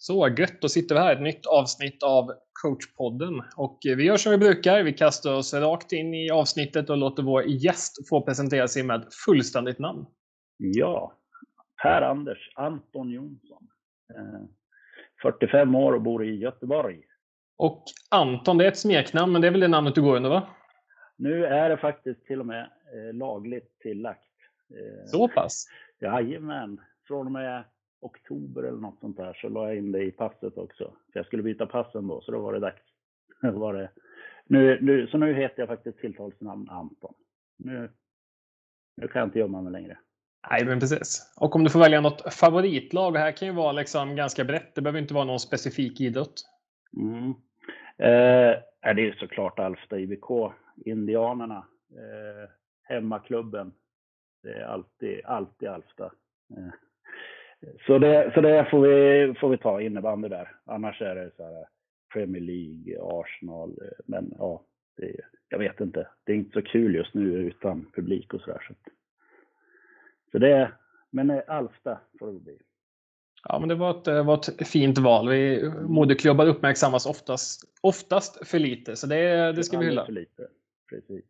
Så gött, då sitter vi här. Ett nytt avsnitt av coachpodden. Och vi gör som vi brukar. Vi kastar oss rakt in i avsnittet och låter vår gäst få presentera sig med fullständigt namn. Ja, Per-Anders Anton Jonsson. 45 år och bor i Göteborg. Och Anton, det är ett smeknamn, men det är väl det namnet du går under, va? Nu är det faktiskt till och med eh, lagligt tillagt. Eh, Så pass? Jajamän. Från och med oktober eller något sånt där så la jag in det i passet också. För jag skulle byta passen då, så då var det dags. var det. Nu, nu, så nu heter jag faktiskt tilltalsnamn Anton. Nu, nu kan jag inte gömma mig längre. Nej, men precis. Och om du får välja något favoritlag, det här kan ju vara liksom ganska brett. Det behöver inte vara någon specifik idrott. Mm. Eh, det är såklart Alfta IBK, Indianerna, eh, hemmaklubben. Det är alltid, alltid Alfta. Eh. Så det, så det får, vi, får vi ta innebandy där. Annars är det så här Premier League, Arsenal. Eh, men ja, det, jag vet inte. Det är inte så kul just nu utan publik och sådär. Så, så det, men eh, Alfta får det bli. Ja, men det var ett, var ett fint val. Vi, moderklubbar uppmärksammas oftast, oftast för lite, så det, det ska vi hylla. För lite. Precis.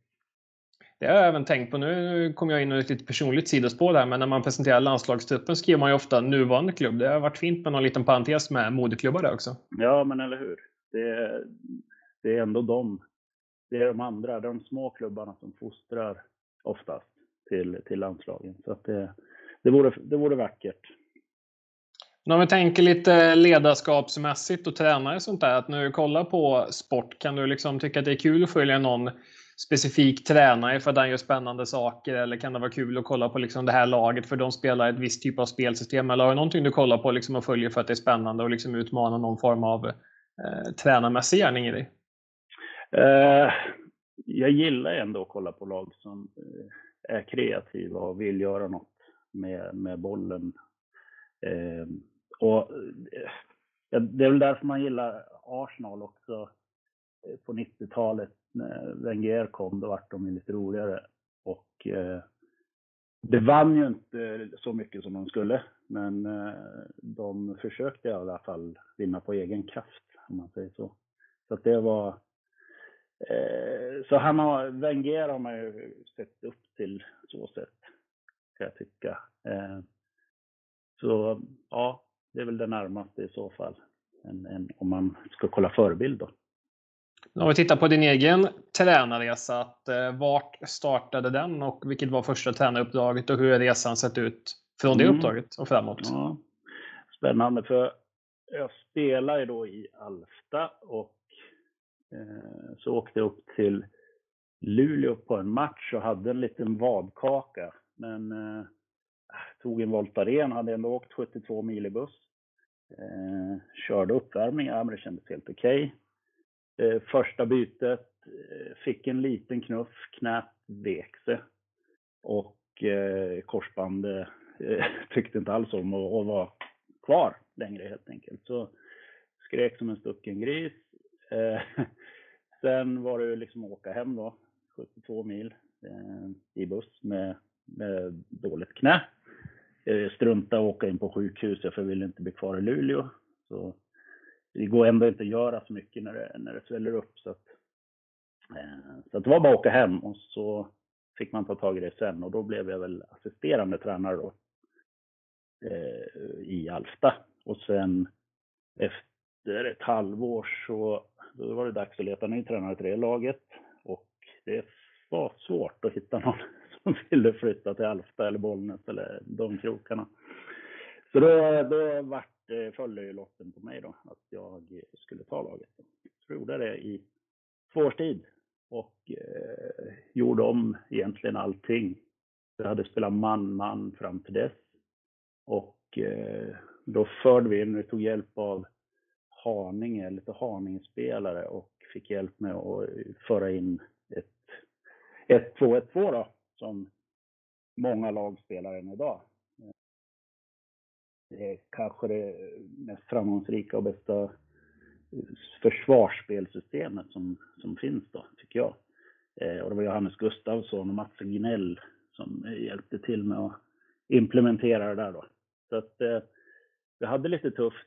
Det har jag även tänkt på. Nu kommer jag in i ett lite personligt sidospår där, men när man presenterar landslagstruppen skriver man ju ofta nuvarande klubb. Det har varit fint med någon liten parentes med moderklubbar där också. Ja, men eller hur. Det, det är ändå de, det är de andra, de små klubbarna som fostrar oftast till, till landslagen. Så att det, det, vore, det vore vackert. Men om vi tänker lite ledarskapsmässigt och tränare och sånt där, att när du kollar på sport, kan du liksom tycka att det är kul att följa någon specifik tränare för att han gör spännande saker? Eller kan det vara kul att kolla på liksom det här laget för de spelar ett visst typ av spelsystem? Eller har du någonting du kollar på liksom och följer för att det är spännande och liksom utmanar någon form av eh, tränarmässig gärning i dig? Eh, jag gillar ändå att kolla på lag som eh, är kreativa och vill göra något med, med bollen. Eh, och eh, det är väl därför man gillar Arsenal också eh, på 90-talet när Wenger kom, då vart de lite roligare. Och eh, det vann ju inte så mycket som de skulle, men eh, de försökte i alla fall vinna på egen kraft, om man säger så. Så att det var... Eh, så han har, Wenger har man ju sett upp till så sätt, kan jag tycka. Eh, så ja, det är väl det närmaste i så fall, än, än om man ska kolla förebild då. Om vi tittar på din egen tränarresa, att, eh, vart startade den och vilket var första tränaruppdraget och hur har resan sett ut från det mm. uppdraget och framåt? Ja. Spännande, för jag spelar ju då i Alfta och eh, så åkte jag upp till Luleå på en match och hade en liten vadkaka. Men eh, tog en Voltaren, hade ändå åkt 72 mil i buss. Eh, körde uppvärmning, ja, men det kändes helt okej. Okay. Eh, första bytet, eh, fick en liten knuff, knät vek sig. Och eh, korsbandet eh, tyckte inte alls om att, att vara kvar längre helt enkelt. Så skrek som en stucken gris. Eh, sen var det liksom att åka hem då, 72 mil eh, i buss med, med dåligt knä. Eh, strunta och åka in på sjukhuset för jag ville inte bli kvar i Luleå. Så det går ändå inte att göra så mycket när det, när det sväller upp. Så, att, eh, så att det var bara att åka hem och så fick man ta tag i det sen och då blev jag väl assisterande tränare då eh, i Alfta. Och sen efter ett halvår så då var det dags att leta ny tränare till det laget och det var svårt att hitta någon som ville flytta till Alfta eller Bollnäs eller de krokarna. Så då, då vart det följde ju lotten på mig då, att jag skulle ta laget. Så jag gjorde det i två års tid och eh, gjorde om egentligen allting. Jag hade spelat man-man fram till dess. Och eh, då förde vi in, vi tog hjälp av Haninge, lite Haninge-spelare och fick hjälp med att föra in ett 1-2-1-2 då, som många lag spelar än idag det är kanske det mest framgångsrika och bästa försvarsspelsystemet som, som finns då, tycker jag. Eh, och det var Johannes Gustavsson och Mats Ginell som hjälpte till med att implementera det där då. Så att eh, vi hade lite tufft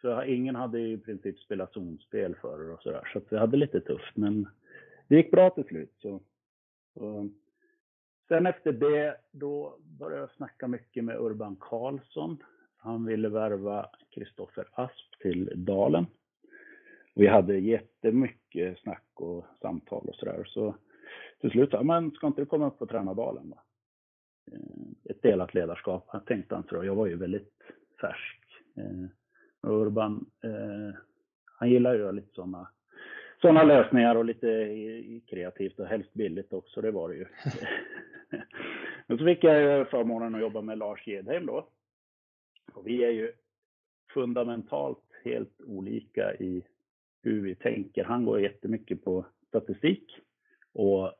För ingen hade i princip spelat zonspel förr och sådär. Så att vi hade lite tufft. Men det gick bra till slut. Så, så. Sen efter det, då började jag snacka mycket med Urban Karlsson. Han ville värva Kristoffer Asp till Dalen. Vi hade jättemycket snack och samtal och sådär. Så till slut sa men ska inte du komma upp och träna Dalen då? Eh, ett delat ledarskap, tänkte han. Så jag var ju väldigt färsk. Eh, Urban, eh, han gillar ju lite sådana såna lösningar och lite kreativt och helst billigt också, det var det ju. Men så fick jag förmånen att jobba med Lars Gedheim då. Och vi är ju fundamentalt helt olika i hur vi tänker. Han går jättemycket på statistik och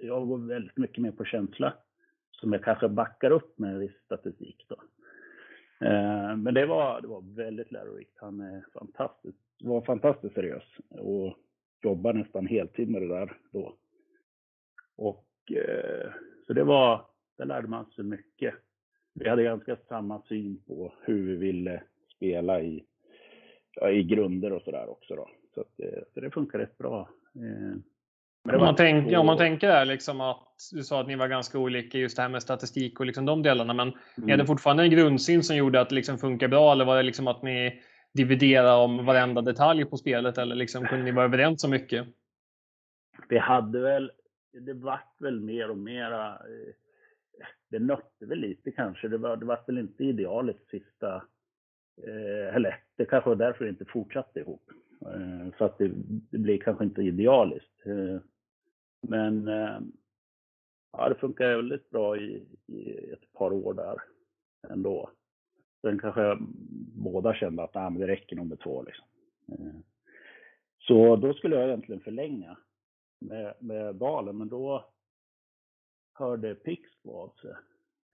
jag går väldigt mycket mer på känsla som jag kanske backar upp med viss statistik. Då. Eh, men det var, det var väldigt lärorikt. Han är fantastisk, var fantastiskt seriös och jobbar nästan heltid med det där då. Och eh, så det var, där lärde man sig mycket. Vi hade ganska samma syn på hur vi ville spela i, ja, i grunder och sådär också då. Så, att, eh, så det funkar rätt bra. Om man, tänk, om man tänker där liksom att du sa att ni var ganska olika just det här med statistik och liksom de delarna. Men mm. är det fortfarande en grundsyn som gjorde att det liksom funkar bra eller var det liksom att ni dividera om varenda detalj på spelet eller liksom kunde ni vara överens om mycket? Vi hade väl, det vart väl mer och mera, eh, det nötte väl lite kanske. Det var, det vart väl inte idealiskt sista, eh, eller det kanske var därför det inte fortsatte ihop. Eh, så att det, det blir kanske inte idealiskt. Men ja, det funkar väldigt bra i, i ett par år där ändå. Sen kanske båda kände att ah, men det räcker nog med två. Liksom. Eh, så då skulle jag egentligen förlänga med, med Dalen, men då hörde Pixbo av sig.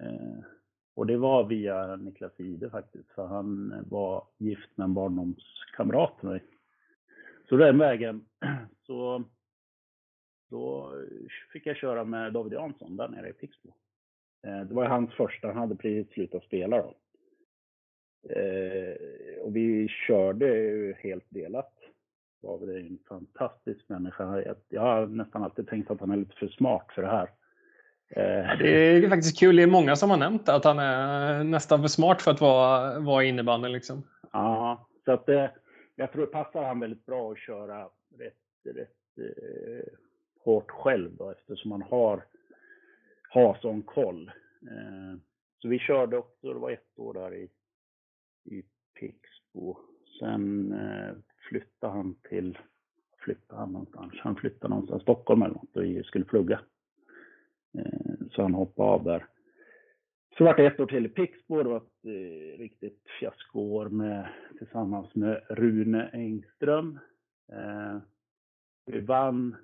Eh, och det var via Niklas Ide faktiskt, för han var gift med en barndomskamrat till mig. Så den vägen så då fick jag köra med David Jansson där nere i Pixbo. Eh, det var hans första, han hade precis slutat spela då. Eh, och vi körde ju helt delat. David är en fantastisk människa. Jag har nästan alltid tänkt att han är lite för smart för det här. Eh, det är faktiskt kul. Det är många som har nämnt att han är nästan för smart för att vara, vara innebandy. Liksom. Ja, så att jag tror det passar han väldigt bra att köra rätt, rätt hårt själv då, eftersom man har, har sån koll. Eh, så vi körde också, det var ett år där i, i Pixbo. Sen eh, flyttade han till, flyttade han någonstans? Han flyttade någonstans, Stockholm eller något, och skulle plugga. Eh, så han hoppade av där. Så vart det ett år till i Pixbo. Det var ett eh, riktigt fiaskoår med, tillsammans med Rune Engström. Eh, vi vann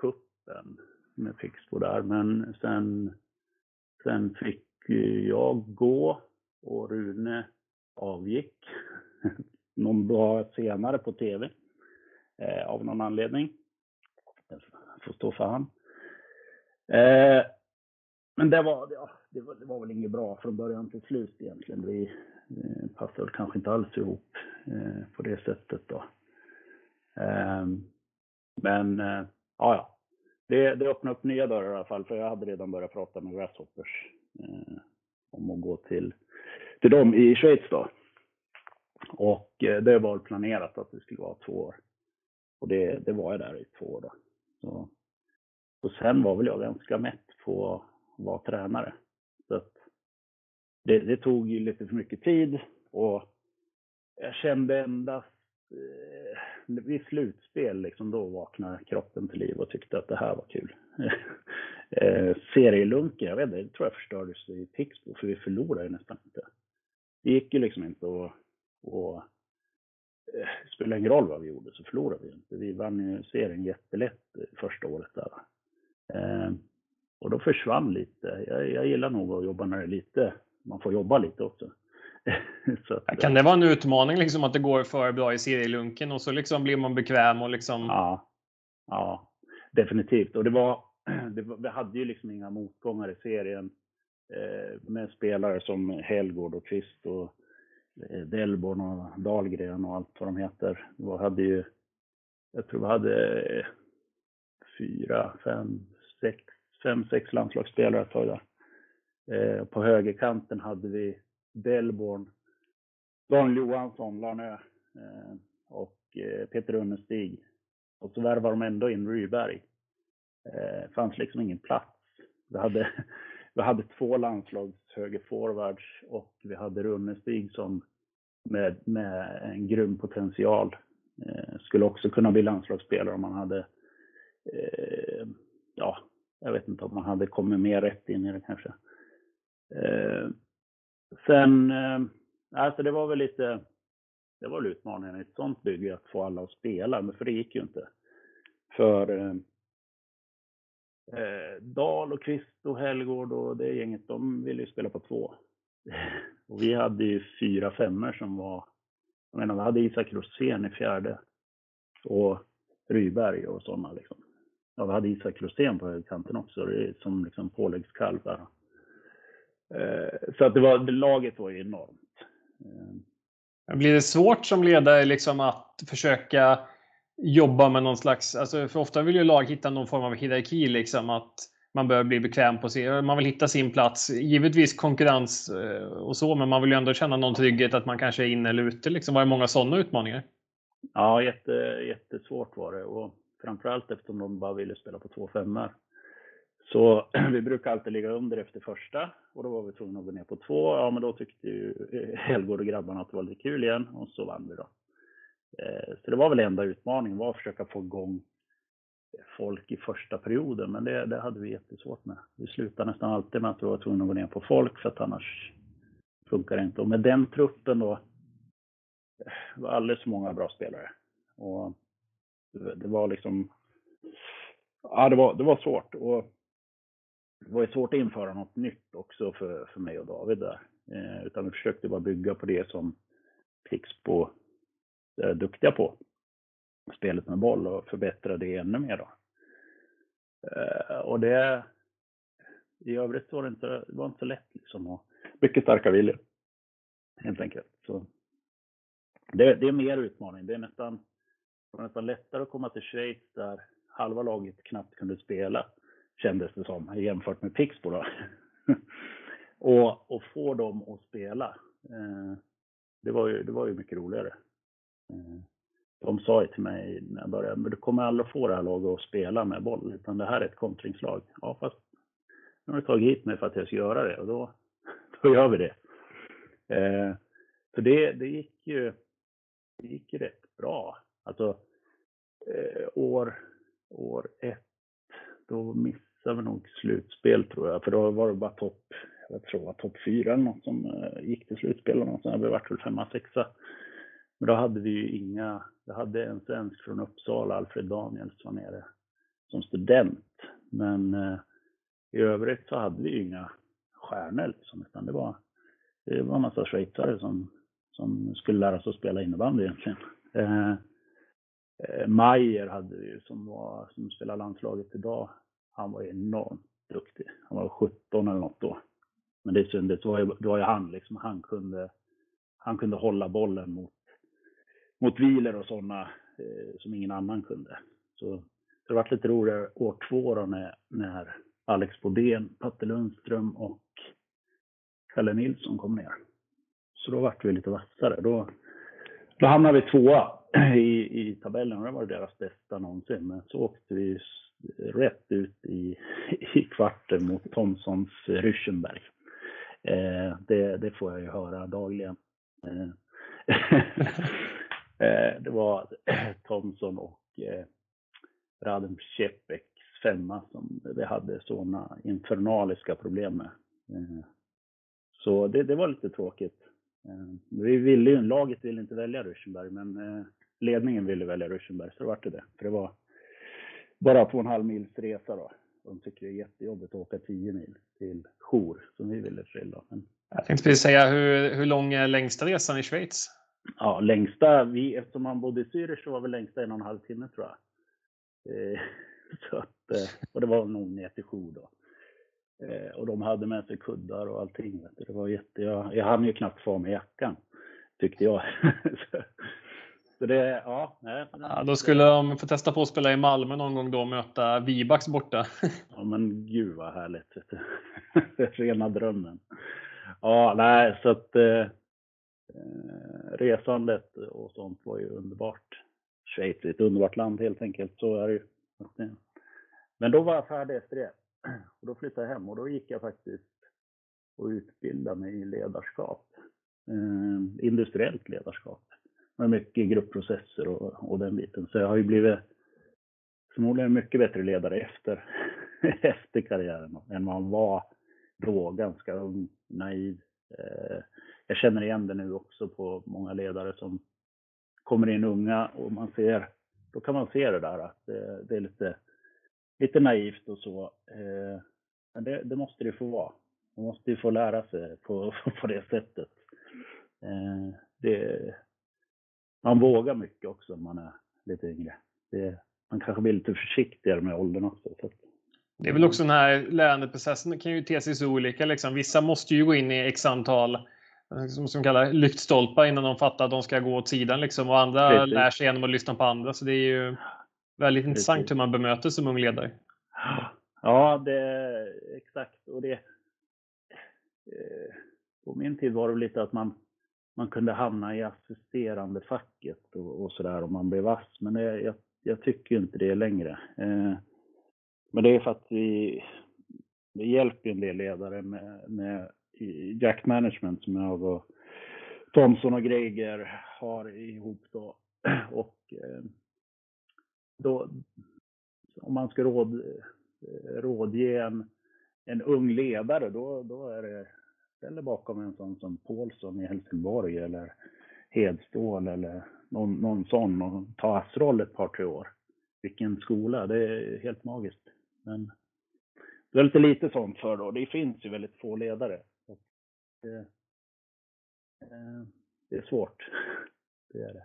kuppen med Pixbo där, men sen, sen fick jag gå och Rune avgick någon dag senare på tv eh, av någon anledning. Jag får stå för han. Eh, men det var, ja, det var, det var väl inget bra från början till slut egentligen. Vi eh, passade kanske inte alls ihop eh, på det sättet då. Eh, men eh, ja, ja. Det, det öppnade upp nya dörrar i alla fall, för jag hade redan börjat prata med Grasshoppers eh, om att gå till, till dem i Schweiz då. Och eh, det var planerat att det skulle vara två år. Och det, det var jag där i två år då. Så, och sen var väl jag ganska mätt på att vara tränare. Så att det, det tog ju lite för mycket tid och jag kände endast eh, vid slutspel, liksom, då vaknade kroppen till liv och tyckte att det här var kul. eh, serielunken, jag vet inte, det tror jag förstördes i Pixbo, för vi förlorade ju nästan inte. Det gick ju liksom inte att... Eh, det spelar ingen roll vad vi gjorde, så förlorade vi inte. Vi vann ju serien jättelätt första året där. Eh, och då försvann lite. Jag, jag gillar nog att jobba när det är lite, man får jobba lite också. att, kan det vara en utmaning liksom att det går för bra i serielunken och så liksom blir man bekväm och liksom? Ja, ja definitivt. Och det var, det var, vi hade ju liksom inga motgångar i serien eh, Eh, med spelare som Helgård och Kvist och eh, Delborn och Dahlgren och allt vad de heter. Vi hade ju, jag tror vi hade eh, fyra, fem, sex, fem, sex landslagsspelare ett tag där. Eh, på högerkanten hade vi Delborn, Daniel Johansson, Larnö eh, och eh, Peter Unnestig. Och så värvade de ändå in Ryberg. Det fanns liksom ingen plats. Vi hade, vi hade två landslagshögerforwards och vi hade Runnestig som med, med en grym potential eh, skulle också kunna bli landslagsspelare om man hade eh, ja, jag vet inte om man hade kommit mer rätt in i det kanske. Eh, sen, eh, alltså det var väl lite, det var väl utmaningen i ett sånt bygge att få alla att spela, men för det gick ju inte. För eh, eh, Dal och Kvist och Helgård och det gänget, de ville ju spela på två. Och vi hade ju fyra femmor som var, jag menar vi hade Isak Rosén i fjärde och Ryberg och sådana liksom. Ja, vi hade Isak Rosén på högerkanten också, som liksom påläggskalv där. Eh, så att det var, laget var ju enormt. Eh. Blir det svårt som ledare liksom att försöka jobba med någon slags, alltså för ofta vill ju lag hitta någon form av hierarki liksom att man börjar bli bekväm på sig. Man vill hitta sin plats. Givetvis konkurrens eh, och så, men man vill ju ändå känna någon trygghet att man kanske är inne eller ute. Liksom. Var det många sådana utmaningar? Ja, jätte, jättesvårt var det. Och framförallt eftersom de bara ville spela på två femmor. Så vi brukar alltid ligga under efter första och då var vi tvungna att gå ner på två. Ja, men då tyckte ju Helgård och grabbarna att det var lite kul igen och så vann vi då. Eh, så det var väl enda utmaningen, var att försöka få igång folk i första perioden, men det, det hade vi jättesvårt med. Vi slutade nästan alltid med att vi var tvungna att gå ner på folk för att annars funkar det inte. Och med den truppen då, det var alldeles för många bra spelare. Och det var liksom, ja det var, det var svårt. Och det var ju svårt att införa något nytt också för, för mig och David där. Eh, utan vi försökte bara bygga på det som Pixbo duktiga på. Spelet med boll och förbättra det ännu mer då. Eh, och det, i övrigt var det inte, det var inte så lätt liksom. Och mycket starka viljor. Helt enkelt. Så det, det är mer utmaning. Det är nästan, det var nästan lättare att komma till Schweiz där halva laget knappt kunde spela kändes det som, jämfört med Pixbo då. och, och få dem att spela, eh, det, var ju, det var ju mycket roligare. Eh, de sa ju till mig när jag började, men du kommer aldrig få det här laget att spela med boll, utan det här är ett kontringslag. Ja, fast nu har du tagit hit mig för att jag ska göra det och då, då gör vi det. Eh, så det, det gick ju det gick ju rätt bra. Alltså, eh, år, år ett, då missade vi nog slutspel tror jag, för då var det bara topp, jag tror det var topp fyra eller något som eh, gick till slutspel och något sånt. Vi vart väl femma, sexa. Men då hade vi ju inga, vi hade en svensk från Uppsala, Alfred Daniels var nere som student. Men eh, i övrigt så hade vi ju inga stjärnor liksom, utan det var, det var en massa schweizare som, som skulle lära sig att spela innebandy egentligen. Eh, eh Mayer hade vi ju som, var, som spelar landslaget idag han var enormt duktig. Han var 17 eller något då. Men det syntes, det var ju, det var ju han liksom, han kunde, han kunde hålla bollen mot, mot Wieler och sådana eh, som ingen annan kunde. Så det var lite roligare år två då när, när Alex Bodén, Patte Lundström och Kalle Nilsson kom ner. Så då vart vi lite vassare. Då, då hamnade vi tvåa i, i tabellen och det var deras bästa någonsin. Men så åkte vi rätt ut i, i kvarten mot Thomsons Ryschenberg. Eh, det, det, får jag ju höra dagligen. Eh Eh, det var Thomson och eh, Radim Cepeks femma som vi hade sådana infernaliska problem med. Eh, så det, det, var lite tråkigt. Eh, vi ville ju, laget ville inte välja Ruschenberg, men eh, ledningen ville välja Ruschenberg, så det vart det. För det var bara två och en halv mils resa då. De tycker det är jättejobbigt att åka 10 mil till Jour som vi ville till. Då. Men... Jag tänkte precis säga, hur, hur lång är längsta resan i Schweiz? Ja, längsta, vi, eftersom man bodde i Zürich så var väl längsta en och en halv timme tror jag. Eh, så att, eh, och det var nog ner till Jour då. Eh, och de hade med sig kuddar och allting. Det var jätte, jag, jag hann ju knappt få med jackan. tyckte jag. så det, ja, nej. ja. Då skulle de få testa på att spela i Malmö någon gång då och möta Vibax borta. ja men gud vad härligt. Rena drömmen. Ja, nej, så att eh, resandet och sånt var ju underbart. Schweiz är ett underbart land helt enkelt, så är det ju. Eh, men då var jag färdig efter det. Och då flyttade jag hem och då gick jag faktiskt och utbildade mig i ledarskap. Eh, industriellt ledarskap. Med mycket gruppprocesser och, och den biten. Så jag har ju blivit förmodligen mycket bättre ledare efter, efter karriären än man var då, ganska ung, naiv. Eh, jag känner igen det nu också på många ledare som kommer in unga och man ser, då kan man se det där att det, det är lite, lite naivt och så. Eh, men det, det, måste det få vara. Man måste ju få lära sig på, på det sättet. Eh, det, man vågar mycket också om man är lite yngre. Det, man kanske blir lite försiktigare med åldern också. Så. Det är väl också den här lärandeprocessen kan ju te sig så olika. Liksom. Vissa måste ju gå in i x antal som, som kallar lyktstolpar innan de fattar att de ska gå åt sidan. Liksom. Och andra Precis. lär sig genom att lyssna på andra. Så det är ju väldigt Precis. intressant hur man bemöter som ung ledare. Ja, det exakt. Och det, eh, på min tid var det lite att man, man kunde hamna i assisterande facket och, och sådär om man blev vass. Men det, jag, jag tycker inte det längre. Eh, men det är för att vi, det hjälper en del ledare med, med Jack Management som jag och Thomson och Greger har ihop då. Och eh, då, om man ska råd, eh, rådge en, en ung ledare, då, då är det ställer bakom en sån som Paulsson i Helsingborg eller Hedstål eller någon, någon sån och ta ASS-roll ett par, tre år. Vilken skola, det är helt magiskt. Men det är lite lite sånt för då. Det finns ju väldigt få ledare. Det, eh, det är svårt. Det är det.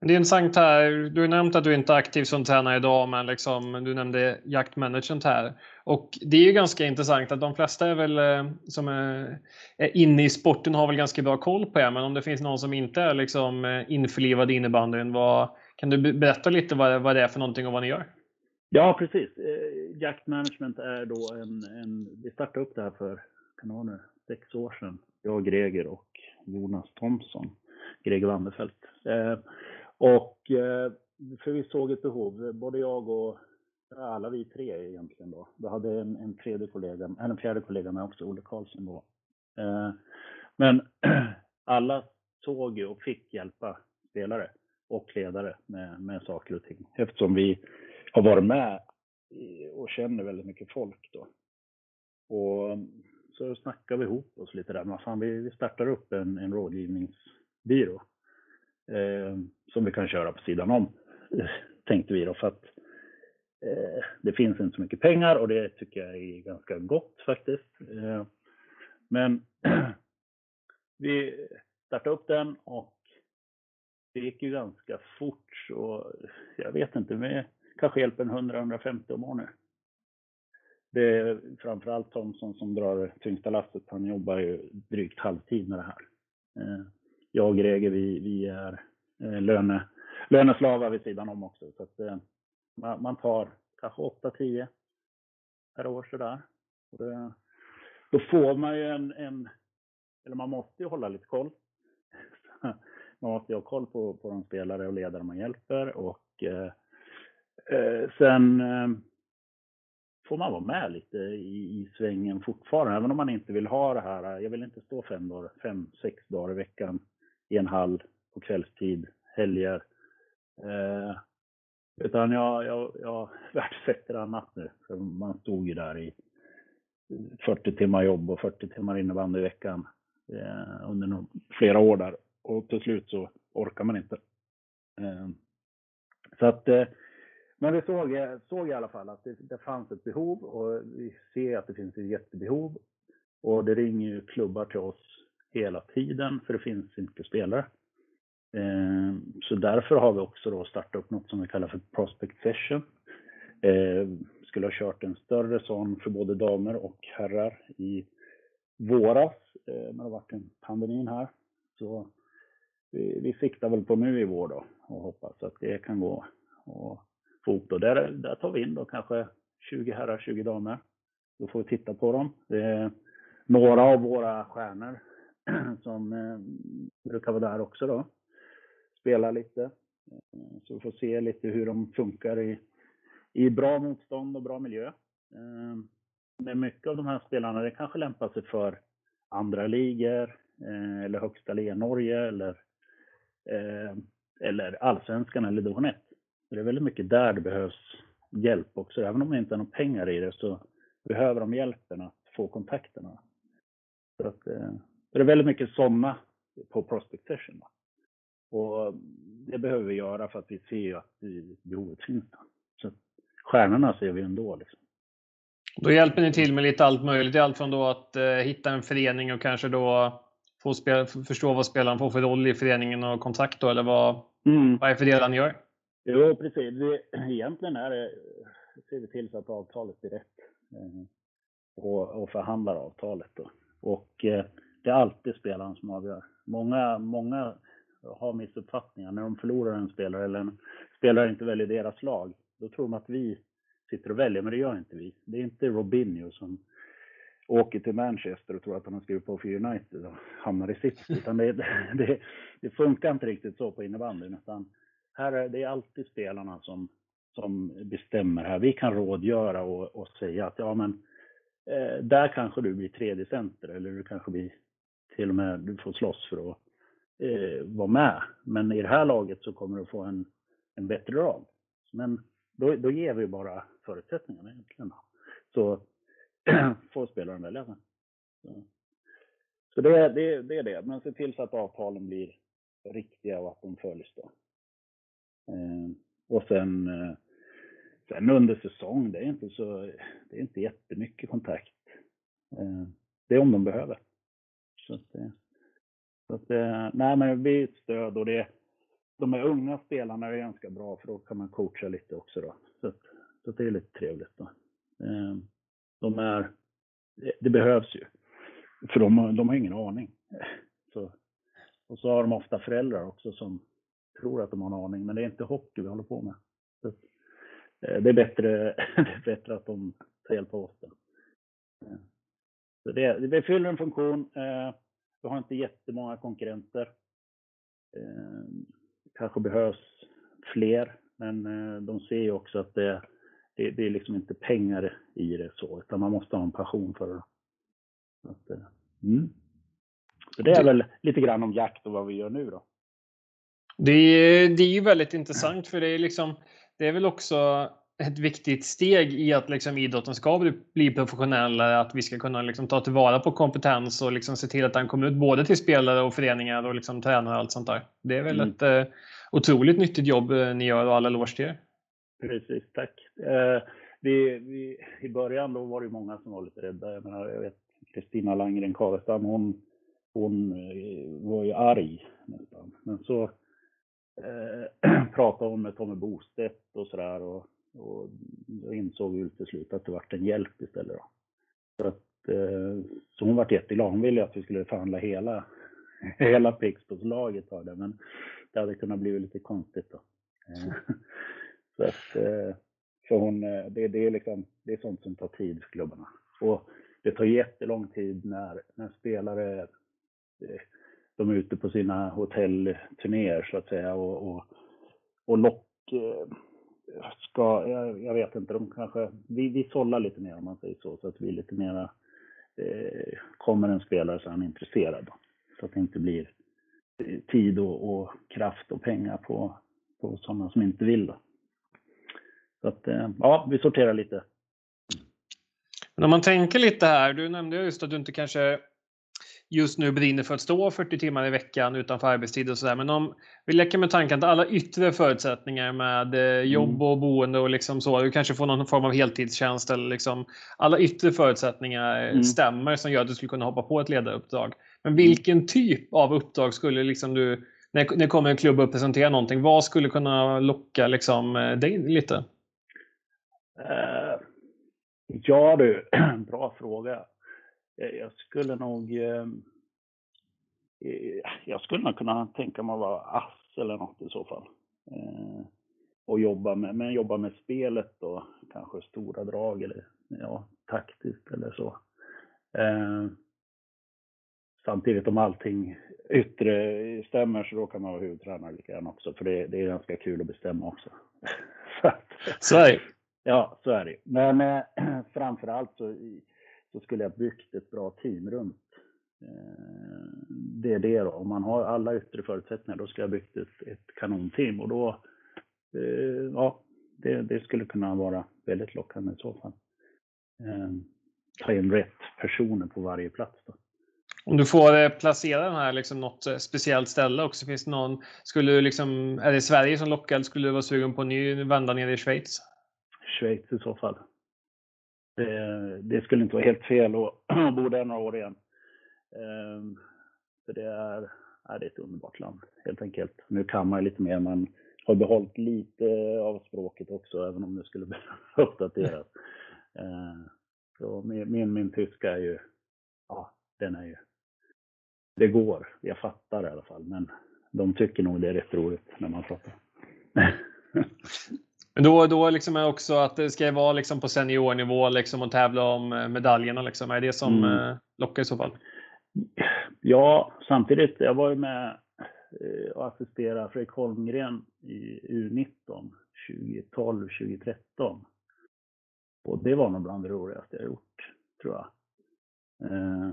Det är intressant här. Du har nämnt att du inte är aktiv som tränare idag, men liksom, du nämnde jaktmanagement här. Och det är ju ganska intressant att de flesta är väl, eh, som är, är inne i sporten har väl ganska bra koll på er, men om det finns någon som inte är liksom eh, införlivad i innebandyn, vad, kan du berätta lite vad, vad det är för någonting och vad ni gör? Ja, precis. Jaktmanagement är då en, en vi startade upp det här för kanoner, sex år sedan. Jag, Greger och Jonas Thomsson, Greger Wanderfelt. Eh, och eh, för vi såg ett behov, både jag och alla vi tre egentligen då. Vi hade en, en tredje kollega, en fjärde kollega med också, Olle Karlsson då. Eh, men alla såg ju och fick hjälpa spelare och ledare med, med saker och ting. Eftersom vi har varit med och känner väldigt mycket folk då. Och så snackade vi ihop oss lite där. Men fan, vi, vi startar upp en, en rådgivningsbyrå eh, som vi kan köra på sidan om, tänkte vi då. För att eh, det finns inte så mycket pengar och det tycker jag är ganska gott faktiskt. Eh, men vi startade upp den och det gick ju ganska fort så jag vet inte, vi kanske hjälper en 100-150 om året det är framförallt Thomson som drar det tyngsta lasset. Han jobbar ju drygt halvtid med det här. Eh, jag och Greger, vi, vi är eh, löne, löneslavar vid sidan om också. Så att, eh, man tar kanske 8-10 per år sådär. Och det, då får man ju en, en, eller man måste ju hålla lite koll. man måste ju ha koll på, på de spelare och ledare man hjälper och eh, sen får man vara med lite i, i svängen fortfarande, även om man inte vill ha det här. Jag vill inte stå fem, dagar, fem sex dagar i veckan i en hall på kvällstid, helger. Eh, utan jag, jag, jag värdesätter annat nu. För man stod ju där i 40 timmar jobb och 40 timmar innebandy i veckan eh, under någon, flera år där. Och till slut så orkar man inte. Eh, så att eh, men vi såg, eh, såg i alla fall att det, det, fanns ett behov och vi ser att det finns ett jättebehov. Och det ringer ju klubbar till oss hela tiden för det finns inte spelare. Eh, så därför har vi också då startat upp något som vi kallar för Prospect Session. Eh, skulle ha kört en större sån för både damer och herrar i våras, eh, när det har varit en pandemin här. Så vi, vi siktar väl på nu i vår då och hoppas att det kan gå och få. Där, där tar vi in då kanske 20 herrar, 20 damer. Då får vi titta på dem. Några av våra stjärnor som eh, brukar vara där också då. Spela lite. Eh, så vi får se lite hur de funkar i, i bra motstånd och bra miljö. Eh, men mycket av de här spelarna, det kanske lämpar sig för andra ligor eh, eller högsta ligan Norge eller, eh, eller allsvenskan eller division 1. Det är väldigt mycket där det behövs hjälp också. Även om det inte är några pengar i det så behöver de hjälpen att få kontakterna. Så att, eh, det är väldigt mycket sådana på prospect session. Och det behöver vi göra för att vi ser att behovet finns. Så stjärnorna ser vi ändå. Liksom. Då hjälper ni till med lite allt möjligt. Allt från då att eh, hitta en förening och kanske då få spela, förstå vad spelaren får för roll i föreningen och kontakt då, eller vad, mm. vad är det för delar ni gör? Jo, precis. Det, egentligen är det, ser vi till så att avtalet blir rätt eh, och, och förhandlar avtalet. Då. Och eh, det är alltid spelaren som avgör. Många, många har missuppfattningar. När de förlorar en spelare eller en spelare inte väljer deras lag, då tror de att vi sitter och väljer, men det gör inte vi. Det är inte Robinho som åker till Manchester och tror att han har skrivit på för United och hamnar i sitt. Utan det, det, det, funkar inte riktigt så på innebandyn. Utan här är det är alltid spelarna som, som bestämmer här. Vi kan rådgöra och, och säga att ja men eh, där kanske du blir tredje center eller du kanske blir till och med, du får slåss för att eh, vara med. Men i det här laget så kommer du få en, en bättre roll. Men då, då ger vi bara förutsättningarna egentligen. Så får spelaren välja sen. Så, så det, det, det är det. Men se till så att avtalen blir riktiga och att de följs då. Eh, och sen, eh, sen under säsong, det är inte så, det är inte jättemycket kontakt. Eh, det är om de behöver. Så att, så att, nej men vi är ett stöd och det, de här unga spelarna är ganska bra för då kan man coacha lite också då. Så, att, så att det är lite trevligt då. De är, det behövs ju. För de, de har ingen aning. Så, och så har de ofta föräldrar också som tror att de har en aning, men det är inte hockey vi håller på med. Så, eh, det, är bättre, det är bättre att de tar hjälp av oss. Eh, så det, det fyller en funktion. Eh, vi har inte jättemånga konkurrenter. Kanske behövs fler, men de ser ju också att det, det, det är liksom inte pengar i det så, utan man måste ha en passion för det. Så, att, mm. så det är väl lite grann om jakt och vad vi gör nu då. Det är, det är ju väldigt intressant för det är liksom det är väl också ett viktigt steg i att liksom idrotten ska bli, bli professionellare, att vi ska kunna liksom ta tillvara på kompetens och liksom se till att den kommer ut både till spelare och föreningar och liksom tränare och allt sånt där. Det är väl mm. ett eh, otroligt nyttigt jobb eh, ni gör och alla eloge till er. Precis, tack. Eh, vi, vi, I början då var det många som var lite rädda. Jag menar, jag vet Kristina Langren Karestam, hon, hon eh, var ju arg nästan. Men så eh, pratade hon med Tommy Bostedt och sådär och, och då insåg vi till slut att det vart en hjälp istället. Då. Så, att, eh, så hon vart jätteglad. Hon ville att vi skulle förhandla hela, hela Pixbos-laget av det, men det hade kunnat bli lite konstigt då. Eh, så att, eh, för hon, eh, det, det, är liksom, det är sånt som tar tid för klubbarna. Och det tar jättelång tid när, när spelare eh, de är ute på sina hotellturnéer så att säga och, och, och lock eh, ska, jag, jag, vet inte, de kanske, vi, vi sållar lite mer om man säger så, så att vi lite mera, eh, kommer en spelare så är han intresserad. Då, så att det inte blir eh, tid och, och kraft och pengar på, på sådana som inte vill. Då. Så att, eh, ja, vi sorterar lite. Men om man tänker lite här, du nämnde just att du inte kanske just nu brinner för att stå 40 timmar i veckan utanför arbetstid och sådär. Men om vi leker med tanken att alla yttre förutsättningar med eh, jobb mm. och boende och liksom så, du kanske får någon form av heltidstjänst eller liksom alla yttre förutsättningar mm. stämmer som gör att du skulle kunna hoppa på ett ledaruppdrag. Men vilken typ av uppdrag skulle liksom du, när det kommer en klubb och presenterar någonting, vad skulle kunna locka liksom eh, dig lite? Uh, ja du, bra fråga. Jag skulle nog... Uh, jag skulle nog kunna tänka mig att vara ass eller något i så fall. Eh, och jobba med, men jobba med spelet och kanske stora drag eller ja, taktiskt eller så. Eh, samtidigt om allting yttre stämmer så då kan man vara huvudtränare lika gärna också. För det, det är ganska kul att bestämma också. så, så är det. Ja, så är det. Men eh, framförallt så, så skulle jag byggt ett bra team runt Eh, det är det då. Om man har alla yttre förutsättningar, då ska jag byggt ett, ett kanonteam och då, eh, ja, det, det, skulle kunna vara väldigt lockande i så fall. Eh, ta in rätt personer på varje plats då. Om du får placera den här liksom något speciellt ställe också, finns det någon, skulle du liksom, är det Sverige som lockar eller skulle du vara sugen på en ny vända nere i Schweiz? Schweiz i så fall. Det, det skulle inte vara helt fel att bo där några år igen. Ehm, för det är, är det ett underbart land helt enkelt. Nu kan man lite mer, man har behållit lite av språket också även om det skulle behöva uppdateras. Ehm, så min, min, min tyska är ju, ja den är ju, det går, jag fattar i alla fall men de tycker nog det är rätt roligt när man pratar. Men då, då liksom är också att det ska vara liksom på seniornivå liksom och tävla om eh, medaljerna. Liksom. Är det som mm. Eh, lockar i så fall? Ja, samtidigt, jag var ju med eh, och assisterade Fredrik Holmgren i U19 2012, 2013. Och det var nog bland det roligaste jag gjort, tror jag. Eh,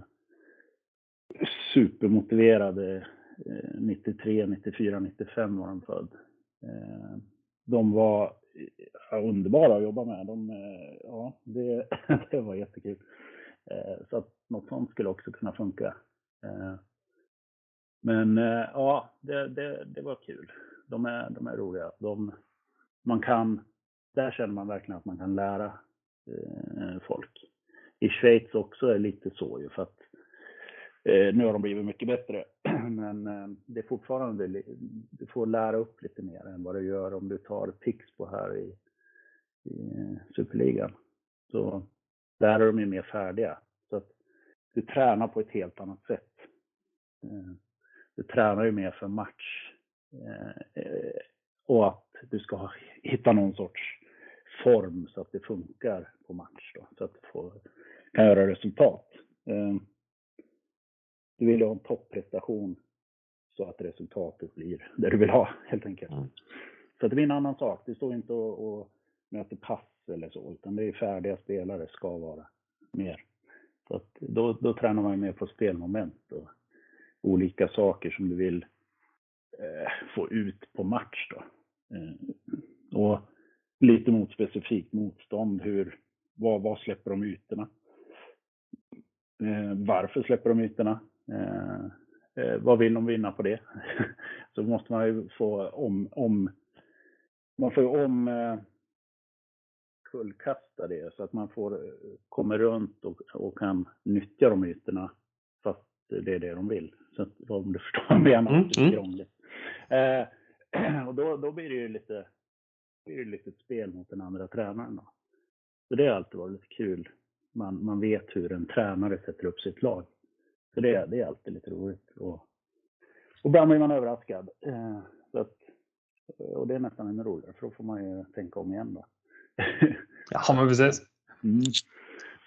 supermotiverade eh, 93, 94, 95 var de född. Eh, de var underbara att jobba med. De, eh, ja, det, det var jättekul. Eh, så att något sånt skulle också kunna funka. Eh, men ja, det, det, det var kul. De är, de är roliga. De, man kan, där känner man verkligen att man kan lära folk. I Schweiz också är det lite så ju för att nu har de blivit mycket bättre. Mm. Men eh, det är fortfarande, du får lära upp lite mer än vad du gör om du tar Pixbo här i, i eh, Superligan. Så där är de ju mer färdiga. Så att du tränar på ett helt annat sätt. Eh, du tränar ju mer för match. Och att du ska hitta någon sorts form så att det funkar på match då, så att du får, kan göra resultat. Du vill ha en topprestation så att resultatet blir det du vill ha helt enkelt. Mm. Så det blir en annan sak. Du står inte och, och möter pass eller så, utan det är färdiga spelare, ska vara mer. Så att då, då tränar man mer på spelmoment och olika saker som du vill eh, få ut på match då. Eh, och lite mot specifikt motstånd, hur, vad, vad släpper de ytorna? Eh, varför släpper de ytorna? Eh, eh, vad vill de vinna på det? så måste man ju få om, om man får om eh, kullkasta det så att man får, kommer runt och, och kan nyttja de ytorna fast det är det de vill. Så att, om du förstår vad jag menar, mm, det är krångligt. Eh, och då, då blir det ju lite, blir det lite spel mot den andra tränaren. Då. Så det har alltid varit lite kul. Man, man vet hur en tränare sätter upp sitt lag. Så det, det är alltid lite roligt. Och, och ibland blir man överraskad. Eh, så att, och det är nästan ännu roligare, för då får man ju tänka om igen. Då. ja, men precis. Mm.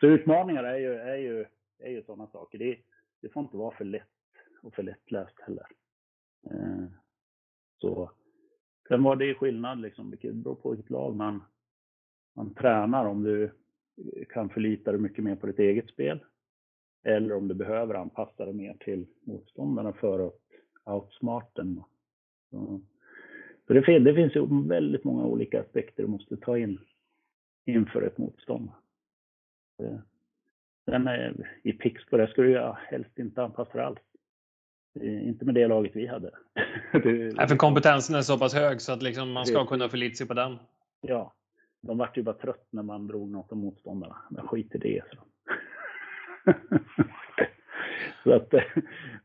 Så utmaningar är ju, är ju, är ju sådana saker. Det, det får inte vara för lätt och för lättläst heller. Eh, så sen var det skillnad liksom, det beror på vilket lag man, man tränar. Om du kan förlita dig mycket mer på ditt eget spel eller om du behöver anpassa dig mer till motståndarna för att outsmarta dem. Så, så det, det finns ju väldigt många olika aspekter du måste ta in inför ett motstånd. Sen är, i Pixbo, där skulle jag helst inte anpassa det alls. Inte med det laget vi hade. Nej, för kompetensen är så pass hög så att liksom man ska kunna förlita sig på den. Ja, de vart ju bara trött när man drog något om motståndarna. Men skit i det. Så, så att,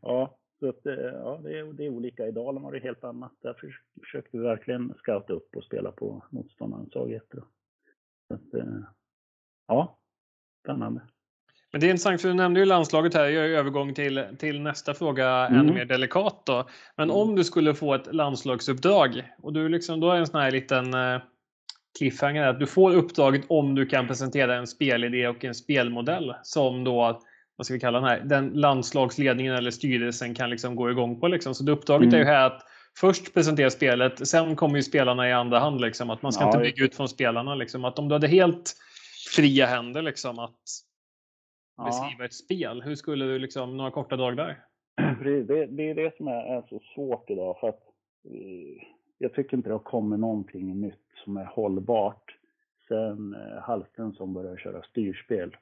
ja, så att, ja det, är, det är olika. I Dalen var det helt annat. Där försökte vi verkligen scouta upp och spela på motståndarens svagheter. Så att, ja, spännande. Men det är intressant, för du nämnde ju landslaget här, jag övergång till, till nästa fråga, mm. ännu mer delikat då. Men mm. om du skulle få ett landslagsuppdrag och du liksom, då är en sån här liten cliffhanger att du får uppdraget om du kan presentera en spelidé och en spelmodell som då, vad ska vi kalla den här, den landslagsledningen eller styrelsen kan liksom gå igång på. Liksom. Så uppdraget mm. är ju här att först presentera spelet, sen kommer ju spelarna i andra hand. Liksom, att man ska ja, inte bygga ut från spelarna. Liksom. Att om du hade helt fria händer liksom, att ja. beskriva ett spel, hur skulle du, liksom, några korta drag där? Det, det är det som är, är, så svårt idag. för att eh, jag tycker inte det har kommit någonting nytt som är hållbart sen eh, Hallsten som började köra styrspel.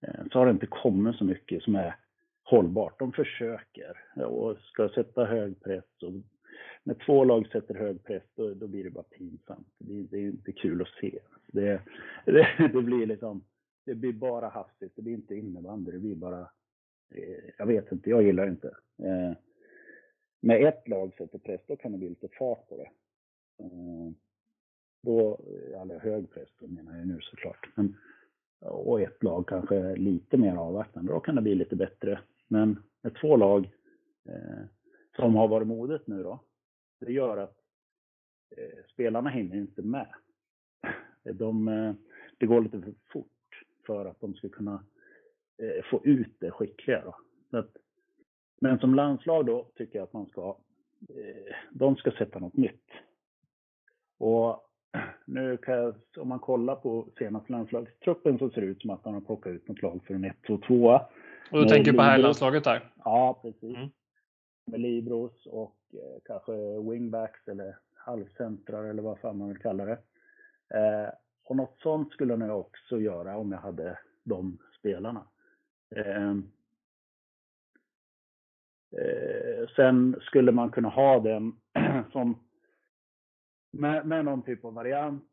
Eh, så har det inte kommit så mycket som är hållbart. De försöker och ska sätta hög press. Och när två lag sätter hög press då, då blir det bara pinsamt. Det, det, är inte kul att se. Det, det, det, blir liksom, det blir bara hastigt. Det blir inte innebandy. Det blir bara, eh, jag vet inte, jag gillar inte. Eh, med när ett lag sätter press då kan det bli lite fart på det. Eh, då, eller hög press då menar jag nu såklart. Men, och ett lag kanske lite mer avvaktande, då kan det bli lite bättre. Men med två lag eh, som har varit modet nu då, det gör att eh, spelarna hinner inte med. De, eh, det går lite för fort för att de ska kunna eh, få ut det skickliga. Då. Att, men som landslag då tycker jag att man ska, eh, de ska sätta något nytt. Och nu kan jag, om man kollar på senaste landslagstruppen så ser det ut som att man har plockat ut något lag för en 1-2-2. Och du tänker på herrlandslaget där? Ja, precis. Mm. Med Libros och eh, kanske wingbacks eller halvcentrar eller vad fan man vill kalla det. Eh, och något sånt skulle jag också göra om jag hade de spelarna. Eh, Eh, sen skulle man kunna ha den som med, med någon typ av variant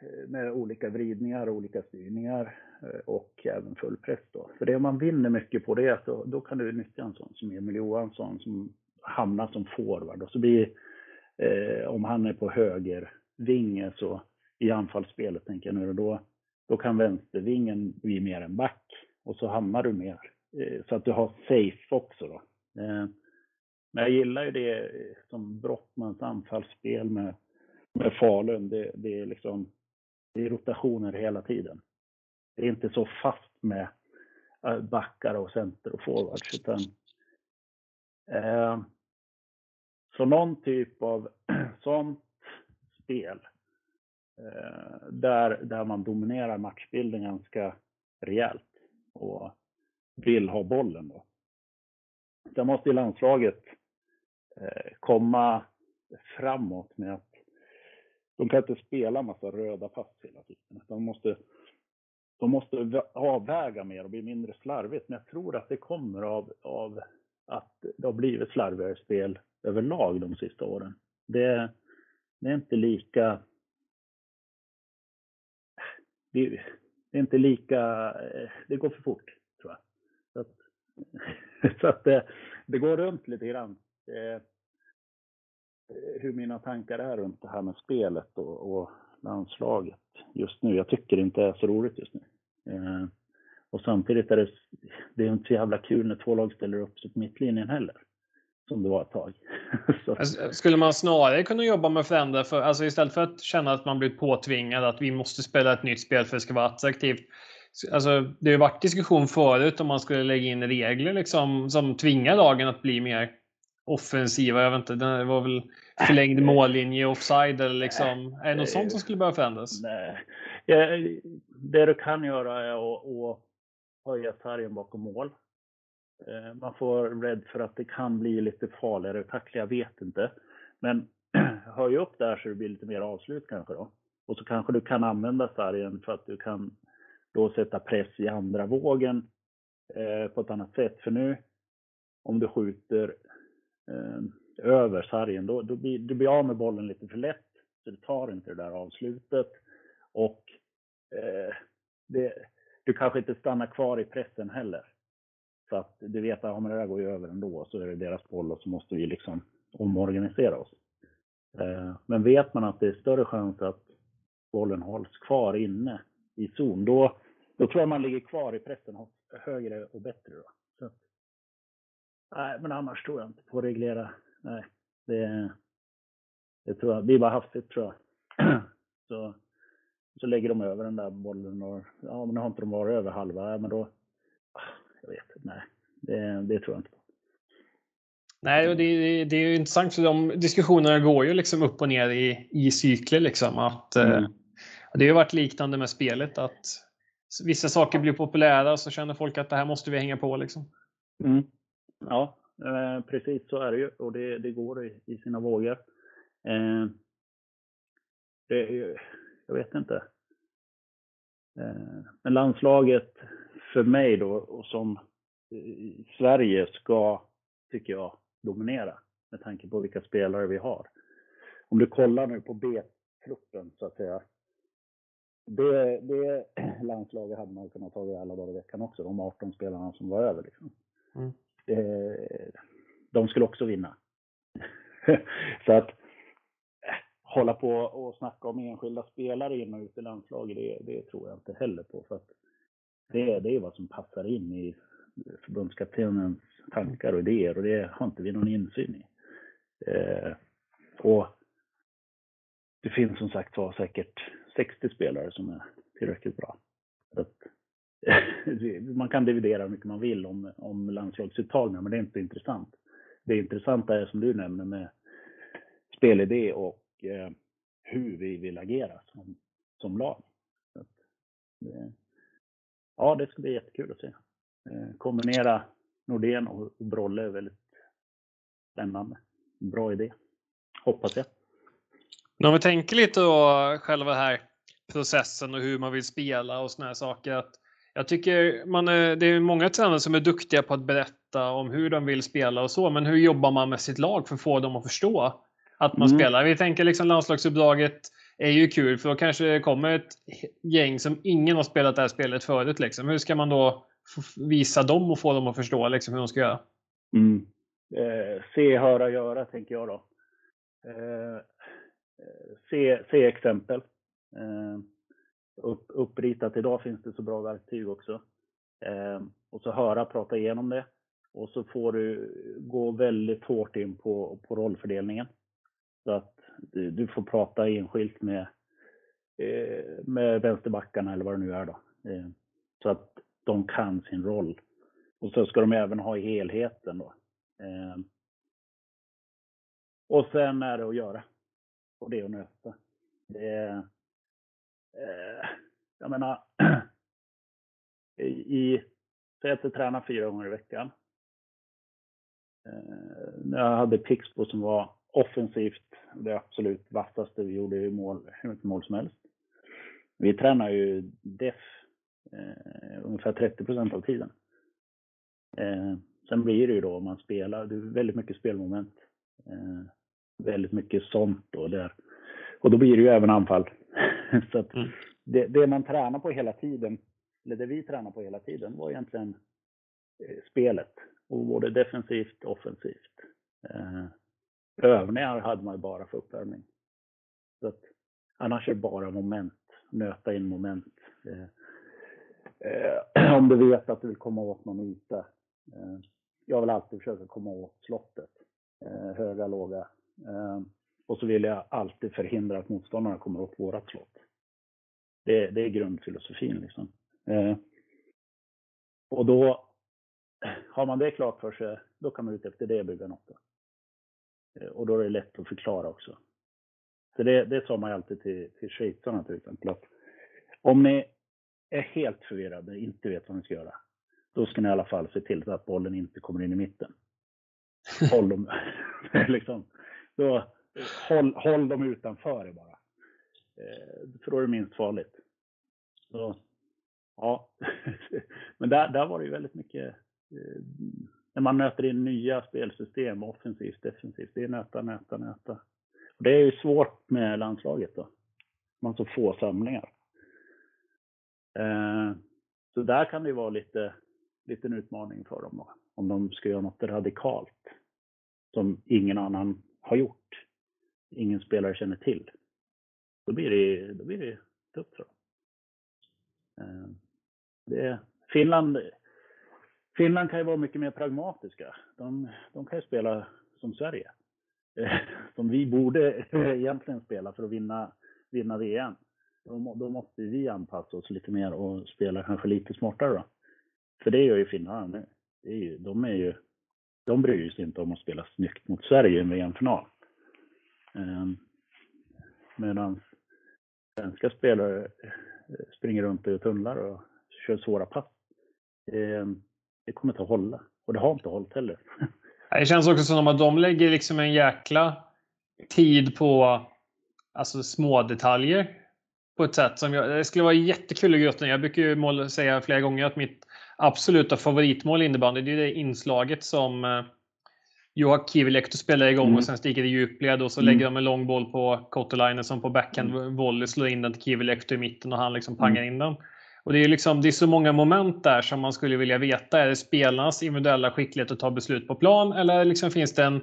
eh, med olika vridningar och olika styrningar eh, och även full press då. För det man vinner mycket på det är att då kan du nyttja en sån som Emil Johansson som hamnar som forward och så blir eh, om han är på höger vinge så i anfallsspelet tänker jag nu då, då kan vänstervingen bli mer en back och så hamnar du mer eh, så att du har safe också då. Eh, men jag gillar ju det eh, som Brottmans anfallsspel med med Falun, det, det, är liksom det är rotationer hela tiden. Det är inte så fast med eh, backar och center och forwards utan eh, så någon typ av sånt spel eh, där, där man dominerar matchbilden ganska rejält och vill ha bollen då. Där måste ju landslaget eh, komma framåt med att de kan inte spela massa röda pass hela tiden. De måste, de måste avväga mer och bli mindre slarvigt. Men jag tror att det kommer av, av att det har blivit slarvigare spel överlag de sista åren. Det, det är inte lika... Det, det, är inte lika... Eh, det går för fort, tror jag. Så att, så att det, det går runt lite grann. Eh, hur mina tankar är runt det här med spelet och, och landslaget just nu. Jag tycker det inte är så roligt just nu. Eh, och samtidigt är det, det är inte så jävla kul när två lag ställer upp sig på mittlinjen heller. Som det var ett tag. Alltså, skulle man snarare kunna jobba med förändra för, alltså istället för att känna att man blir påtvingad att vi måste spela ett nytt spel för att det ska vara attraktivt. Alltså, det har ju varit diskussion förut om man skulle lägga in regler liksom, som tvingar lagen att bli mer offensiva. Jag vet inte, det var väl förlängd mållinje, offside eller liksom. Är det något sånt som skulle behöva förändras? Nej. Det du kan göra är att, höja sargen bakom mål. Eh, man får rädd för att det kan bli lite farligare tackling, jag vet inte. Men höj upp där så det blir lite mer avslut kanske då. Och så kanske du kan använda sargen för att du kan då sätta press i andra vågen eh, på ett annat sätt. För nu om du skjuter eh, över sargen, då, då blir du blir av med bollen lite för lätt. Så du tar inte det där avslutet. Och eh, det, du kanske inte stannar kvar i pressen heller. Så att du vet att ja, det där går ju över ändå, så är det deras boll och så måste vi liksom omorganisera oss. Eh, men vet man att det är större chans att bollen hålls kvar inne i zon, då, då tror jag man ligger kvar i pressen högre och bättre. Då. Så, nej, men annars tror jag inte på att reglera. Nej, det, det tror jag. Det är bara hastigt tror jag. så, så lägger de över den där bollen och ja, men nu har inte de varit över halva, men då, ah, jag vet inte, nej, det, det tror jag inte på. Nej, och det, det är ju intressant för de diskussionerna går ju liksom upp och ner i, i cykler. Liksom, att, eh, mm det har ju varit liknande med spelet att vissa saker blir populära och så känner folk att det här måste vi hänga på. Liksom. Mm. Ja, eh, precis så är det ju och det, det går i, i sina vågor. Eh, det är ju, jag vet inte. Eh, men landslaget för mig då, och som eh, Sverige ska, tycker jag, dominera med tanke på vilka spelare vi har. Om du kollar nu på B-truppen så att säga. Det, det landslaget hade man kunnat ta i alla dagar i veckan också, de 18 spelarna som var över. Liksom. Mm. Det, de skulle också vinna. så att hålla på och snacka om enskilda spelare in och ut i landslaget, det, det tror jag inte heller på. För att det, det är vad som passar in i förbundskaptenens tankar och idéer och det har inte vi någon insyn i. Eh, och det finns som sagt var säkert 60 spelare som är tillräckligt bra. Att, man kan dividera hur mycket man vill om, om landslagsuttagningar, men det är inte intressant. Det intressanta är som du nämner med spelidé och eh, hur vi vill agera som, som lag. Det, ja, det ska bli jättekul att se. Eh, kombinera Nordén och Brolle är väldigt spännande. Bra idé, hoppas jag. Men om vi tänker lite då själva här processen och hur man vill spela och såna här saker. Att jag tycker man är, det är många tränare som är duktiga på att berätta om hur de vill spela och så, men hur jobbar man med sitt lag för att få dem att förstå att man mm. spelar? Vi tänker liksom landslagsuppdraget är ju kul för då kanske det kommer ett gäng som ingen har spelat det här spelet förut. Liksom. Hur ska man då visa dem och få dem att förstå liksom, hur de ska göra? Mm. Eh, se, höra, göra tänker jag då. Eh, eh se, se exempel. Eh, upp, uppritat idag finns det så bra verktyg också. Eh, och så höra, prata igenom det. Och så får du gå väldigt hårt in på, på rollfördelningen. Så att du, du får prata enskilt med, eh, med vänsterbackarna eller vad det nu är då. Eh, så att de kan sin roll. Och så ska de även ha helheten då. Eh, och sen är det att göra. Och det är att nöta. Det är, eh, jag menar, i, säg att jag tränar fyra gånger i veckan. Eh, när jag hade Pixbo som var offensivt det absolut vassaste vi gjorde i mål, hur mycket mål som helst. Vi tränar ju def eh, ungefär 30 procent av tiden. Eh, sen blir det ju då om man spelar, det är väldigt mycket spelmoment. Eh, väldigt mycket sånt och där. Och då blir det ju även anfall. Så att mm. det, det, man tränar på hela tiden, eller det vi tränar på hela tiden var egentligen eh, spelet. Och både defensivt och offensivt. Eh, övningar hade man ju bara för uppvärmning. Så att, annars är det bara moment, nöta in moment. Eh, eh, om du vet att du vill komma åt någon yta. Eh, jag vill alltid försöka komma åt slottet. Eh, höga, låga. Och så vill jag alltid förhindra att motståndarna kommer åt vårat slott. Det, det är grundfilosofin liksom. Eh, och då, har man det klart för sig, då kan man ut efter det bygga något. Eh, och då är det lätt att förklara också. Så det, det sa man alltid till, till schweizarna till exempel. Att om ni är helt förvirrade, och inte vet vad ni ska göra, då ska ni i alla fall se till att bollen inte kommer in i mitten. Håll dem, liksom, då, håll, håll dem utanför bara. Eh, för då är det minst farligt. Så, ja. Men där, där var det ju väldigt mycket eh, när man nöter in nya spelsystem, offensivt, defensivt, det är nöta, nöta, nöta. Och det är ju svårt med landslaget då. Man har så få samlingar. Eh, så där kan det ju vara lite, lite en utmaning för dem då, om de ska göra något radikalt som ingen annan har gjort. Ingen spelare känner till. Då blir det, då blir det tufft tror jag. Eh, det, Finland Finland kan ju vara mycket mer pragmatiska. De, de kan ju spela som Sverige. Eh, som vi borde egentligen spela för att vinna, vinna VM. Då, då måste vi anpassa oss lite mer och spela kanske lite smartare då. För det gör ju finnarna nu. Det är ju, de, är ju, de bryr sig inte om att spela snyggt mot Sverige i en VM-final. Eh, medan svenska spelare eh, springer runt i tunnlar och kör svåra pass. Eh, det kommer inte att hålla. Och det har inte hållit heller. Det känns också som att de lägger liksom en jäkla tid på alltså små detaljer på ett sätt som jag, det skulle vara jättekul i gruppen. Jag brukar ju säga flera gånger att mitt absoluta favoritmål i innebandy det är det inslaget som eh, Juha Kivilehto spelar igång mm. och sen sticker det djupled och så mm. lägger de en lång boll på Kottolainen som på backhand mm. volley slår in den till Kivilehto i mitten och han liksom pangar mm. in den. Och det är, liksom, det är så många moment där som man skulle vilja veta. Är det spelarnas individuella skicklighet att ta beslut på plan eller liksom finns det en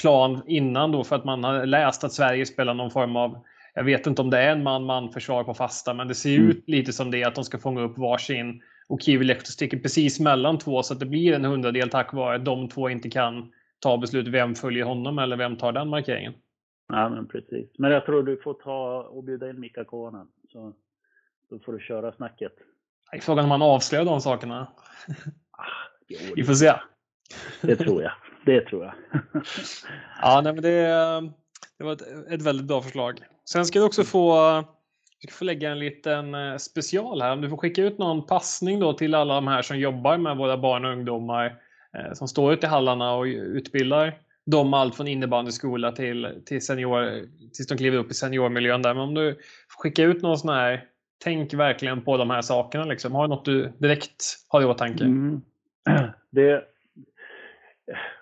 plan innan då för att man har läst att Sverige spelar någon form av jag vet inte om det är en man-man försvar på fasta, men det ser mm. ut lite som det att de ska fånga upp varsin och Kivilehto sticker precis mellan två så att det blir en hundradel tack vare att de två inte kan ta beslut vem följer honom eller vem tar den markeringen. Ja, men precis. Men jag tror du får ta och bjuda in Mika Konen. Så då får du köra snacket. Frågan om han avslöjar de sakerna. Ah, Vi får se. Det tror jag. Det tror jag. ja, nej, men det, det var ett, ett, väldigt bra förslag. Sen ska du också få, du ska få lägga en liten eh, special här. Om du får skicka ut någon passning då till alla de här som jobbar med våra barn och ungdomar Eh, som står ute i hallarna och utbildar dem allt från innebandyskola till, till senior, tills de kliver upp i seniormiljön där. Men om du skickar ut någon sån här tänk verkligen på de här sakerna. Liksom. Har du något du direkt har i åtanke? Mm. Det,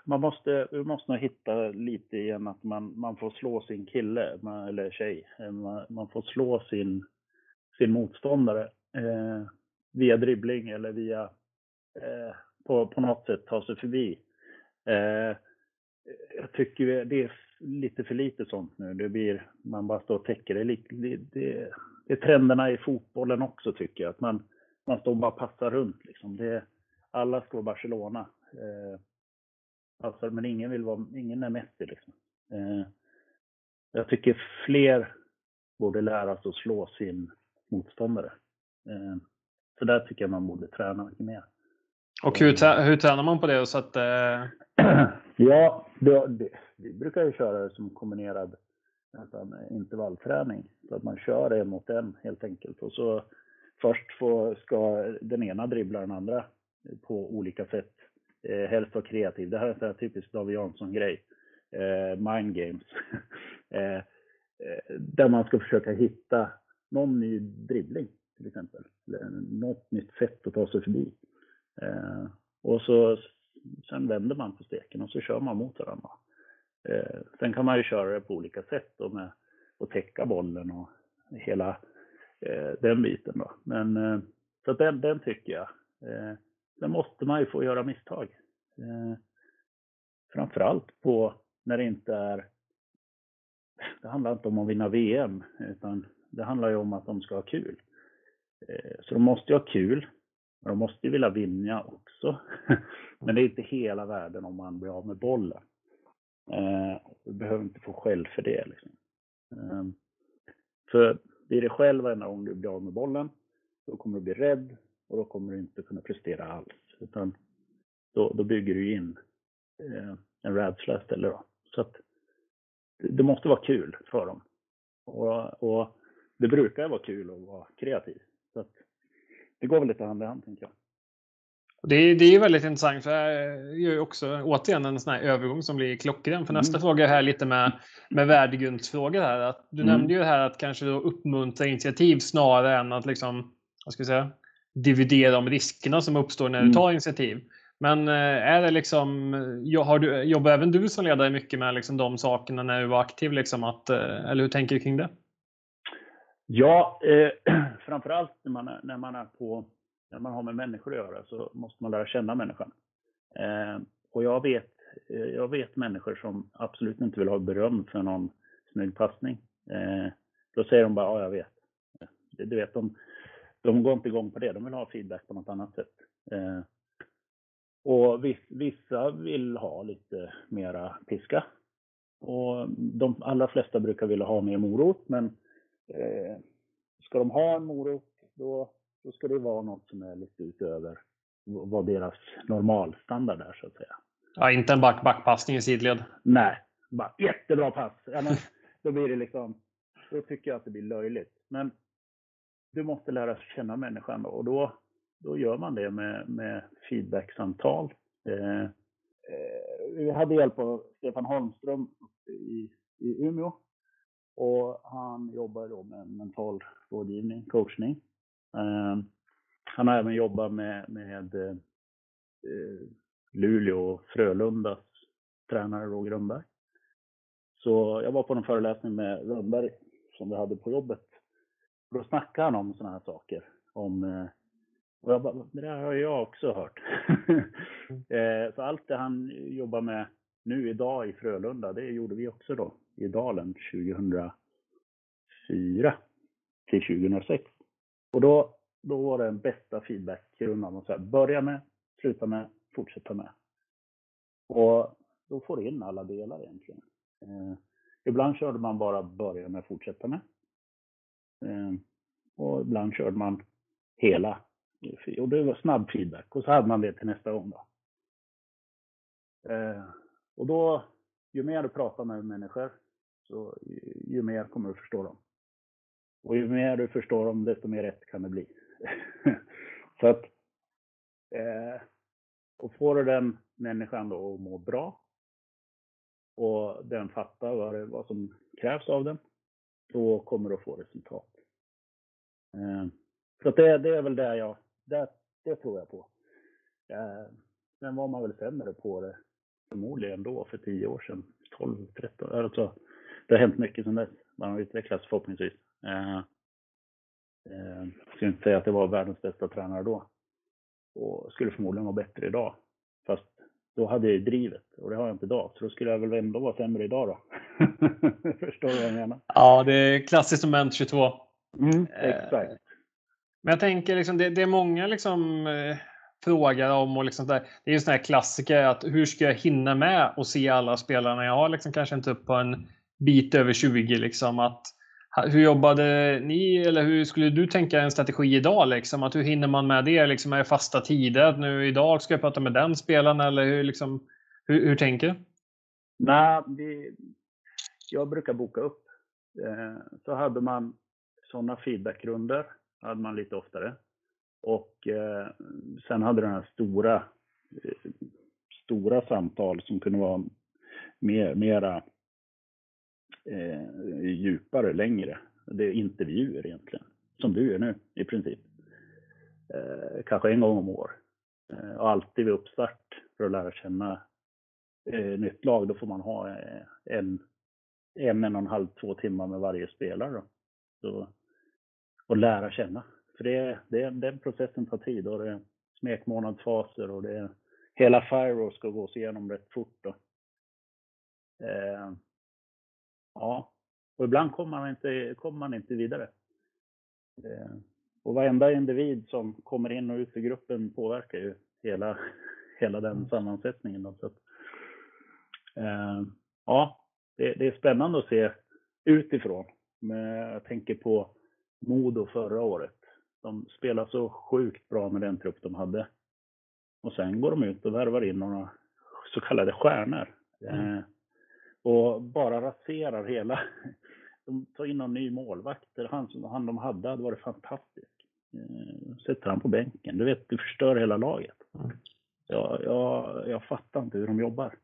man måste, måste nog hitta lite igen att man, man får slå sin kille man, eller tjej. Eh, man, man, får slå sin, sin motståndare eh, via dribbling eller via eh, på, på något sätt ta sig förbi. Eh, jag tycker det är lite för lite sånt nu. Det blir, man bara står och täcker. Det, det, det, det är trenderna i fotbollen också tycker jag. Att man, man står och bara passar runt liksom. Det, alla ska vara Barcelona. Eh, alltså, men ingen vill vara, ingen är Messi liksom. Eh, jag tycker fler borde lära sig att slå sin motståndare. Eh, så där tycker jag man borde träna mycket mer. Och hur, hur tränar man på det? Så att, eh... ja, det, det, vi brukar ju köra det som kombinerad nästan eh, intervallträning. Så att man kör en mot en helt enkelt. Och så först får, ska den ena dribbla den andra på olika sätt. Eh, helst vara kreativ. Det här är en typisk David Jansson-grej. Eh, mind games. eh, eh, där man ska försöka hitta någon ny dribbling till exempel. Eller något nytt sätt att ta sig förbi. Eh, och så sen vänder man på steken och så kör man mot varandra. Eh, sen kan man ju köra det på olika sätt då med att täcka bollen och hela eh, den biten då. Men eh, så den, den tycker jag. Eh, sen måste man ju få göra misstag. Eh, framförallt på när det inte är det handlar inte om att vinna VM, utan det handlar ju om att de ska ha kul. Eh, så de måste ju ha kul. De måste ju vilja vinna också. Men det är inte hela världen om man blir av med bollen. Eh, du behöver inte få skäll för det. Liksom. Ehm, för blir det själv varenda gång du blir av med bollen, då kommer du bli rädd och då kommer du inte kunna prestera alls. Utan då, då bygger du in eh, en rädsla istället. Då. Så att det måste vara kul för dem. Och, och det brukar vara kul att vara kreativ. Så att det går väl lite hand i hand, tänker jag. Det är, det är väldigt intressant för det gör ju också återigen en sån här övergång som blir klockren. För nästa mm. fråga är här lite med, med värdegrundsfrågor här. Att du mm. nämnde ju här att kanske då uppmuntra initiativ snarare än att liksom, vad ska jag säga, dividera om riskerna som uppstår när du mm. tar initiativ. Men eh, är det liksom, har du, jobbar även du som ledare mycket med liksom de sakerna när du var aktiv? Liksom att, eh, eller hur tänker du kring det? Ja, eh, framförallt när man, när man är på när man har med människor att göra så måste man lära känna människan. Eh, och jag vet, eh, jag vet människor som absolut inte vill ha beröm för någon snygg passning. Eh, då säger de bara, ja jag vet. Du vet, de, de går inte igång på det, de vill ha feedback på något annat sätt. Eh, Och vissa vill ha lite mera piska. Och de allra flesta brukar vilja ha mer morot, men eh, ska de ha en morot, då, då ska det vara något som är lite utöver vad deras normalstandard är, så att säga. Ja, inte en back-backpassning i sidled. Nej, bara jättebra pass. Ja, men, då blir det liksom, då tycker jag att det blir löjligt. Men du måste lära känna människan då, och då, då gör man det med, med feedbacksamtal. Eh, eh, vi hade hjälp av Stefan Holmström i, i Umeå. Och han jobbar då med mental rådgivning, coachning. Eh, han har även jobbat med, med eh, Luleå och Frölundas tränare Roger Rönnberg. Så jag var på en föreläsning med Rönnberg som vi hade på jobbet. Då snackade han om sådana här saker. Om, eh, och jag bara, det där har jag också hört. Eh, så allt det han jobbar med nu idag i Frölunda, det gjorde vi också då i Dalen 2004 till 2006. Och då, då var det den bästa feedbackrundan. Börja med, sluta med, fortsätta med. Och då får du in alla delar egentligen. Eh, ibland körde man bara börja med, fortsätta med. Eh, och ibland körde man hela. Och det var snabb feedback. Och så hade man det till nästa gång då. Eh, och då, ju mer du pratar med människor, så ju ju mer kommer du förstå dem. Och ju mer du förstår dem, desto mer rätt kan det bli. så att, eh, och får du den människan då att må bra och den fattar vad, det, vad som krävs av den, då kommer du att få resultat. Eh, så att det, det är väl det jag, det, det tror jag på. Eh, sen var man väl sämre på det förmodligen då för 10 år sedan, 12, 13, alltså det har hänt mycket sedan dess. Man har utvecklats förhoppningsvis. Eh, eh, ska inte säga att det var världens bästa tränare då. Och skulle förmodligen vara bättre idag. Fast då hade jag ju drivet och det har jag inte idag. Så då skulle jag väl ändå vara sämre idag då. Förstår du vad jag menar? Ja, det är klassiskt moment 22. Mm, exakt. Eh, men jag tänker liksom, det, det är många liksom eh, frågar om och liksom där. Det är ju sån här klassiker att hur ska jag hinna med och se alla spelarna jag har liksom kanske inte upp på en bit över 20 liksom att hur jobbade ni eller hur skulle du tänka en strategi idag? Liksom? Att hur hinner man med det? Liksom, är det fasta tider? Nu idag ska jag prata med den spelaren eller hur, liksom, hur, hur tänker du? Nej, det, jag brukar boka upp. Eh, så hade man sådana feedbackrunder, hade man lite oftare. Och eh, sen hade den här stora, eh, stora samtal som kunde vara mer, mera eh, djupare, längre. Det är intervjuer egentligen, som du gör nu i princip. Eh, kanske en gång om år. Eh, och alltid vid uppstart för att lära känna eh, nytt lag, då får man ha eh, en, en, en och en halv, två timmar med varje spelare. Då. Så, och lära känna. För det, det, den processen tar tid och det är smekmånadsfaser och det är, hela Firo ska gås igenom rätt fort. Då. Eh, Ja, och ibland kommer man inte, kommer man inte vidare. Eh, och varenda individ som kommer in och ut i gruppen påverkar ju hela, hela den mm. sammansättningen. Då. Så att, eh, ja, det, det, är spännande att se utifrån. Men jag tänker på Modo förra året. De spelade så sjukt bra med den trupp de hade. Och sen går de ut och värvar in några så kallade stjärnor. Mm. Och bara raserar hela. De tar in någon ny målvakt. Han, han de hade hade varit fantastisk. Eh, sätter han på bänken. Du vet, du förstör hela laget. Mm. Jag, jag, jag fattar inte hur de jobbar.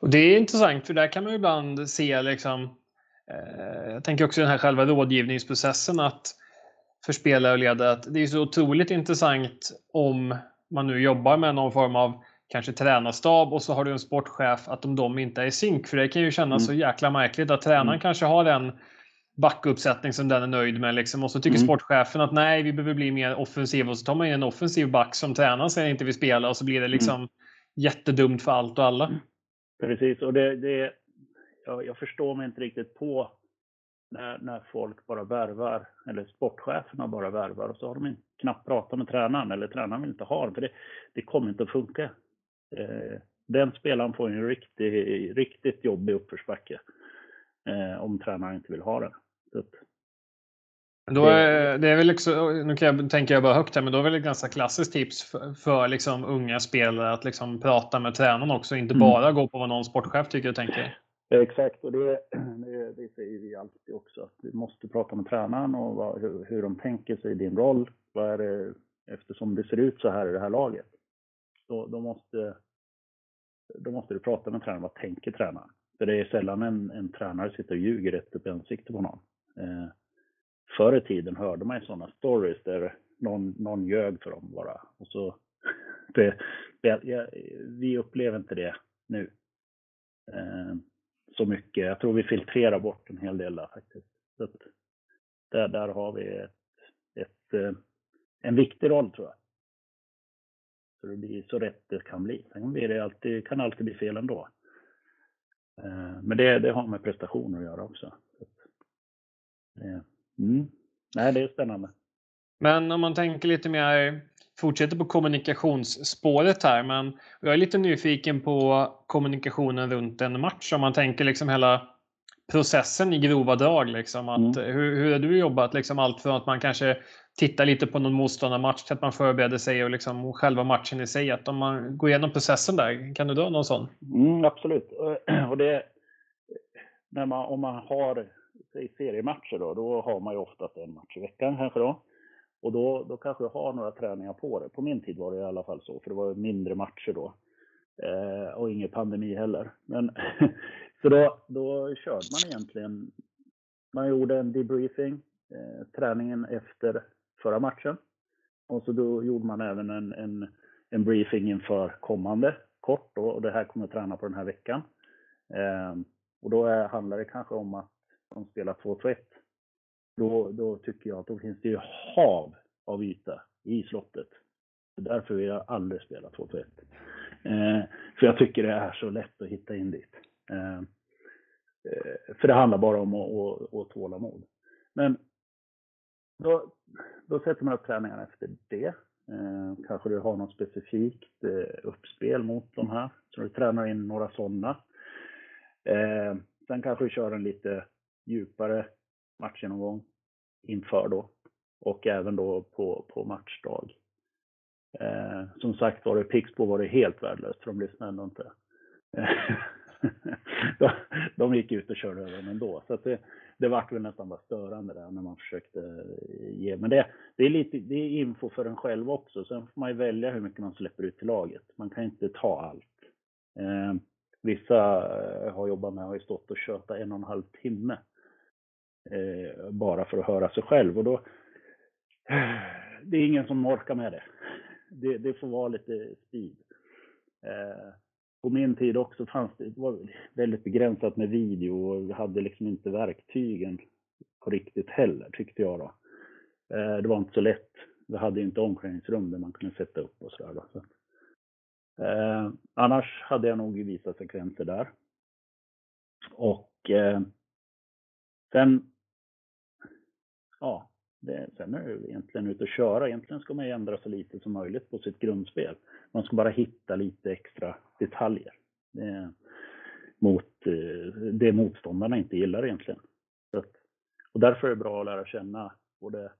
Och Det är intressant för där kan man ibland se liksom eh, jag tänker också den här själva rådgivningsprocessen att för spelare och ledare att det är så otroligt intressant om man nu jobbar med någon form av kanske tränarstab och så har du en sportchef att de, de inte är i synk. För det kan ju kännas mm. så jäkla märkligt att tränaren mm. kanske har en backuppsättning som den är nöjd med. Liksom. Och så tycker mm. sportchefen att nej, vi behöver bli mer offensiva. Och så tar man in en offensiv back som tränaren säger inte vill spela och så blir det mm. liksom mm. jättedumt för allt och alla. Mm. Precis, och det, det jag, jag, förstår mig inte riktigt på när, när folk bara värvar, eller sportcheferna bara värvar och så har de knappt pratat med tränaren eller tränaren vill inte ha den, för det, det kommer inte att funka. Eh, den spelaren får en riktigt, riktigt jobbig uppförsbacke eh, om tränaren inte vill ha den. Då är, det är väl liksom, nu kan jag, tänker jag bara högt här, men då är väl ett ganska klassiskt tips för, för liksom unga spelare att liksom prata med tränaren också, inte mm. bara gå på vad någon sportchef tycker och tänker. Exakt, och det, det, det, säger vi alltid också. Att vi måste prata med tränaren och vad, hur, hur de tänker sig din roll. Vad är det, eftersom det ser ut så här i det här laget. Då, då, måste, då måste du prata med tränaren. Vad tänker tränaren? För det är sällan en, en tränare sitter och ljuger rätt upp i ansiktet på någon. Eh, förr i tiden hörde man ju sådana stories där någon, någon ljög för dem bara. Och så, det, det, vi upplever inte det nu. Eh, så mycket. Jag tror vi filtrerar bort en hel del där faktiskt. Så att, där, där har vi ett, ett, eh, en viktig roll tror jag. Så det blir så rätt det kan bli. Sen blir det alltid, kan alltid bli fel ändå. Eh, men det, det har med prestationer att göra också. Mm. Nej, det är spännande. Men om man tänker lite mer, fortsätter på kommunikationsspåret här, men jag är lite nyfiken på kommunikationen runt en match. Om man tänker liksom hela processen i grova drag. Liksom, att, mm. hur, hur har du jobbat? Liksom, allt från att man kanske Titta lite på någon motståndarmatch att man förbereder sig och liksom själva matchen i sig. Att om man går igenom processen där, kan du dra någon sån? Mm, absolut. Och det, när man, om man har säg seriematcher då, då har man ju oftast en match i veckan kanske då. Och då, då kanske jag har några träningar på det. På min tid var det i alla fall så, för det var mindre matcher då. Eh, och ingen pandemi heller. Men, så då, då körde man egentligen, man gjorde en debriefing, eh, träningen efter förra matchen. Och så då gjorde man även en, en, en briefing inför kommande kort då, och det här kommer jag träna på den här veckan. Eh, och då är, handlar det kanske om att de spelar 2-2-1. Då, då tycker jag att då finns det ju hav av yta i slottet. Därför vill jag aldrig spela 2-2-1. Eh, för jag tycker det är så lätt att hitta in dit. Ehm, eh, för det handlar bara om att, att, att tålamod. Men då, då sätter man upp träningarna efter det. Eh, kanske du har något specifikt eh, uppspel mot de här. Så du tränar in några sådana. Eh, sen kanske du kör en lite djupare matchgenomgång inför då. Och även då på, på matchdag. Eh, som sagt var det Pixbo var det helt värdelöst för de lyssnade ändå inte. de, de gick ut och körde över den ändå. Så det, det vart väl nästan bara störande där när man försökte eh, ge. Men det, det, är lite det är info för en själv också. Sen får man ju välja hur mycket man släpper ut till laget. Man kan inte ta allt. Eh, vissa jag har jobbat med har ju stått och kört en och en halv timme eh, bara för att höra sig själv. Och då, eh, det är ingen som orkar med det. Det, det får vara lite speed. Eh, på min tid också fanns det, det var väldigt begränsat med video och vi hade liksom inte verktygen på riktigt heller, tyckte jag då. Eh, det var inte så lätt. Vi hade inte omklädningsrum där man kunde sätta upp och sådär. Så. Eh, annars hade jag nog vissa sekvenser där. Och eh, sen, ja, det, sen är det egentligen ut och köra. Egentligen ska man ju ändra så lite som möjligt på sitt grundspel. Man ska bara hitta lite extra detaljer. Det, mot eh, det motståndarna inte gillar egentligen. Att, och därför är det bra att lära känna både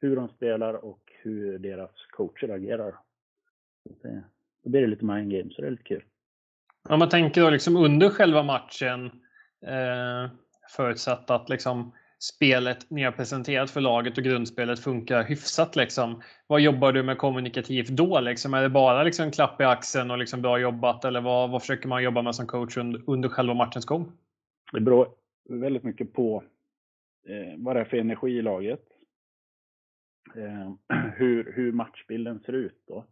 hur de spelar och hur deras coacher agerar. Det, då blir det lite mind game, så det är lite kul. Om man tänker då liksom under själva matchen, eh, förutsatt att liksom spelet ni har presenterat för laget och grundspelet funkar hyfsat. Liksom. Vad jobbar du med kommunikativt då? Liksom? Är det bara liksom klapp i axeln och liksom bra jobbat eller vad, vad försöker man jobba med som coach under, under själva matchens gång? Det beror väldigt mycket på eh, vad det är för energi i laget. Eh, hur, hur matchbilden ser ut då.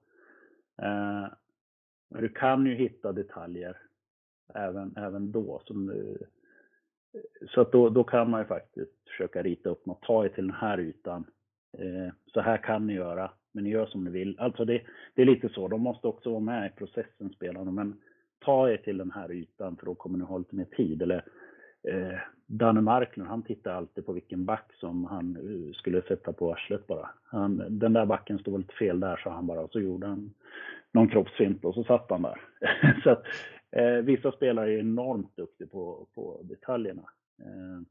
Eh, du kan ju hitta detaljer även, även då. Som, så att då, då kan man ju faktiskt försöka rita upp något. Ta er till den här ytan. Eh, så här kan ni göra, men ni gör som ni vill. Alltså det, det är lite så. De måste också vara med i processen, spelarna. Men ta er till den här ytan, för då kommer ni ha lite mer tid. Eller eh, Danne Marklund, han tittar alltid på vilken back som han eh, skulle sätta på arslet bara. Han, den där backen stod lite fel där, sa han bara. Och så gjorde han någon kroppsfint och så satt han där. så att, eh, vissa spelare är enormt duktiga på, på detaljerna. Eh,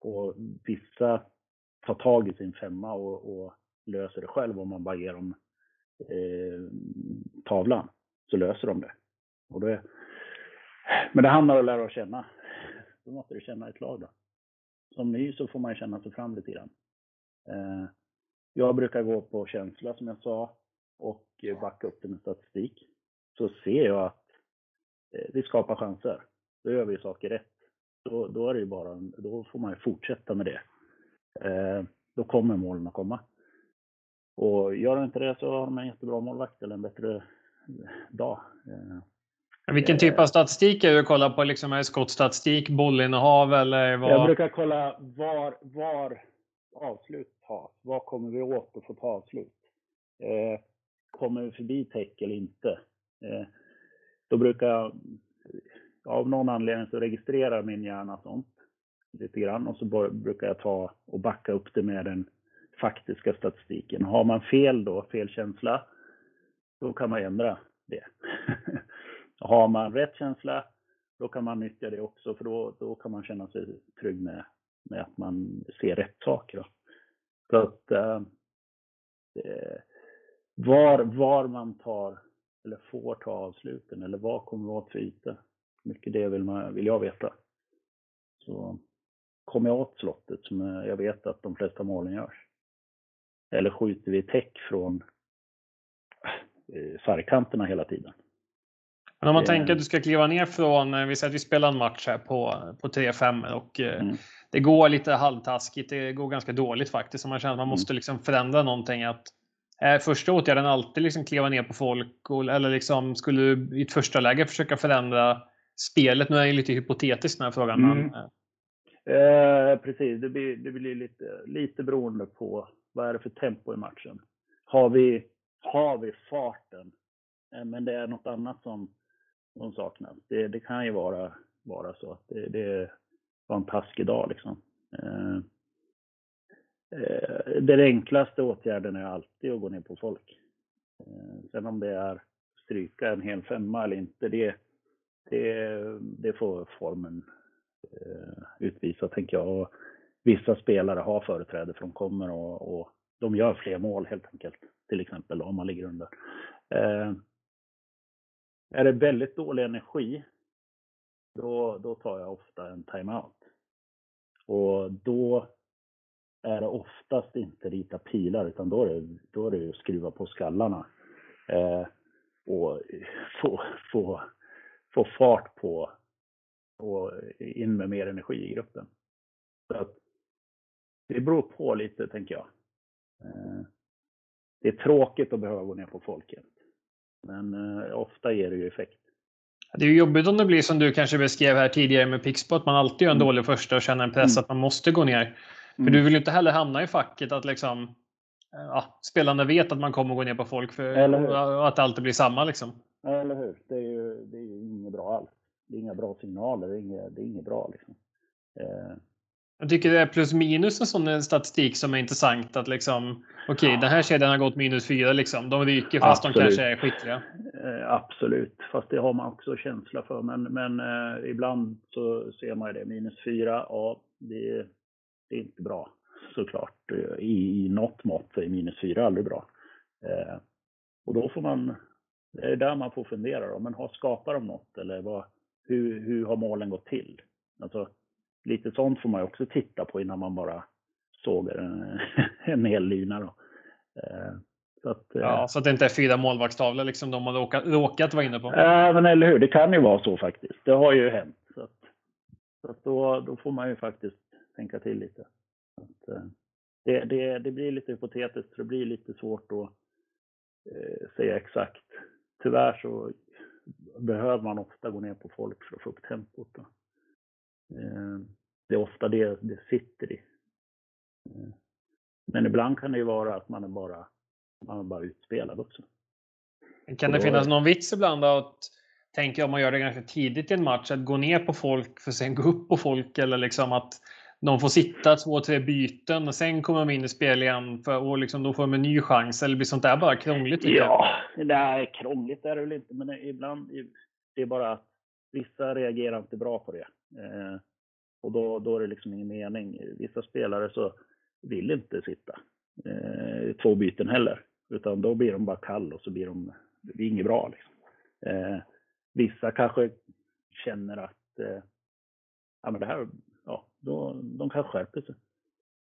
och vissa tar tag i sin femma och, och löser det själv om man bara ger dem eh, tavlan. Så löser de det. Och det. Men det handlar om att lära att känna. Då måste du känna ett lag då. Som ny så får man känna sig fram lite grann. Eh, jag brukar gå på känsla som jag sa och backa upp det med statistik. Så ser jag att vi skapar chanser. Då gör vi saker rätt. Då, då är det bara, då får man ju fortsätta med det. Eh, då kommer målen att komma. Och gör de inte det så har de en jättebra målvakt eller en bättre dag. Vilken typ av statistik är du kollar på? Liksom är det skottstatistik, bollinnehav eller vad? Jag brukar kolla var, var avslut tas. Var kommer vi åt att få ta avslut? Eh, kommer vi förbi täck eller inte? Då brukar jag, av någon anledning så registrerar min hjärna sånt lite grann och så brukar jag ta och backa upp det med den faktiska statistiken. Har man fel då, fel känsla, då kan man ändra det. Har man rätt känsla, då kan man nyttja det också, för då, då kan man känna sig trygg med, med att man ser rätt saker. Då. Så att eh, eh var, var man tar eller får ta avsluten eller vad kommer vara för yta. Mycket det vill, man, vill jag veta. Så kommer jag åt slottet som jag vet att de flesta målen görs. Eller skjuter vi täck från eh, sargkanterna hela tiden. Men om man tänker att du ska kliva ner från, eh, vi säger att vi spelar en match här på, på 3-5 och eh, mm. det går lite halvtaskigt, det går ganska dåligt faktiskt. Så man känner att man mm. måste liksom förändra någonting. Att, första åtgärden alltid liksom kliva ner på folk och, eller liksom skulle du i ett första läge försöka förändra spelet? Nu är det lite hypotetiskt den här frågan. Mm. Men, eh, precis, det blir, det blir lite, lite beroende på vad är det för tempo i matchen. Har vi, har vi farten, eh, men det är något annat som som saknas. Det, det kan ju vara, vara så att det, det var en taskig dag liksom. Eh, eh, Eh, den enklaste åtgärden är alltid att gå ner på folk. Eh, sen om det är stryka en hel femma eller inte, det, det, det får formen eh, utvisa tänker jag. Och vissa spelare har företräde för de kommer och, och de gör fler mål helt enkelt. Till exempel om man ligger under. Eh, är det väldigt dålig energi, då, då tar jag ofta en timeout. Och då är det oftast inte rita pilar, utan då är det, då är det att skruva på skallarna. Eh, och få, få, få fart på och in med mer energi i gruppen. Så att det beror på lite, tänker jag. Eh, det är tråkigt att behöva gå ner på folket. Men eh, ofta ger det ju effekt. Det är ju jobbigt om det blir som du kanske beskrev här tidigare med Pixbo, att man alltid gör en mm. dålig första och känner en press mm. att man måste gå ner. För mm. du vill ju inte heller hamna i facket att liksom eh, ja, spelarna vet att man kommer gå ner på folk för, och att det alltid blir samma. Liksom. Eller hur? Det är ju, det är ju inget bra alls. Det är inga bra signaler. Det är inget, det är inget bra. Liksom. Eh, jag tycker det är plus minus en sån statistik som är intressant. att liksom, Okej, okay, den här kedjan har gått minus fyra. Liksom. De ryker fast Absolut. de kanske är skickliga. Eh, absolut, fast det har man också känsla för. Men, men eh, ibland så ser man det. Minus fyra, ja, det, det är inte bra såklart. I, i något mått är minus fyra aldrig bra. Eh, och då får man, det är där man får fundera. Då. Men har, skapar de något? Eller vad, hur, hur har målen gått till? Alltså, lite sånt får man ju också titta på innan man bara sågar en, en hel lina. Då. Eh, så att, eh, ja, så att det inte är fyra målvaktstavlor liksom de har råkat, råkat vara inne på. Ja, men eller hur. Det kan ju vara så faktiskt. Det har ju hänt. Så, att, så att då, då får man ju faktiskt tänka till lite. Att, eh, det, det, det blir lite hypotetiskt, det blir lite svårt att eh, säga exakt. Tyvärr så behöver man ofta gå ner på folk för att få upp tempot. Då. Eh, det är ofta det det sitter i. Eh, men ibland kan det ju vara att man är bara, man är bara utspelad också. Kan det finnas någon vits ibland att tänker om man gör det ganska tidigt i en match, att gå ner på folk för att sen gå upp på folk eller liksom att de får sitta två, tre byten och sen kommer de in i spel igen för, och liksom då får de en ny chans. Eller blir sånt där bara krångligt? Ja, nej, krångligt är det väl inte, men ibland det är bara att vissa reagerar inte bra på det. Eh, och då, då är det liksom ingen mening. Vissa spelare så vill inte sitta eh, två byten heller, utan då blir de bara kall och så blir de, det är inget bra. Liksom. Eh, vissa kanske känner att eh, ja, men det här då, de kan skärpa sig.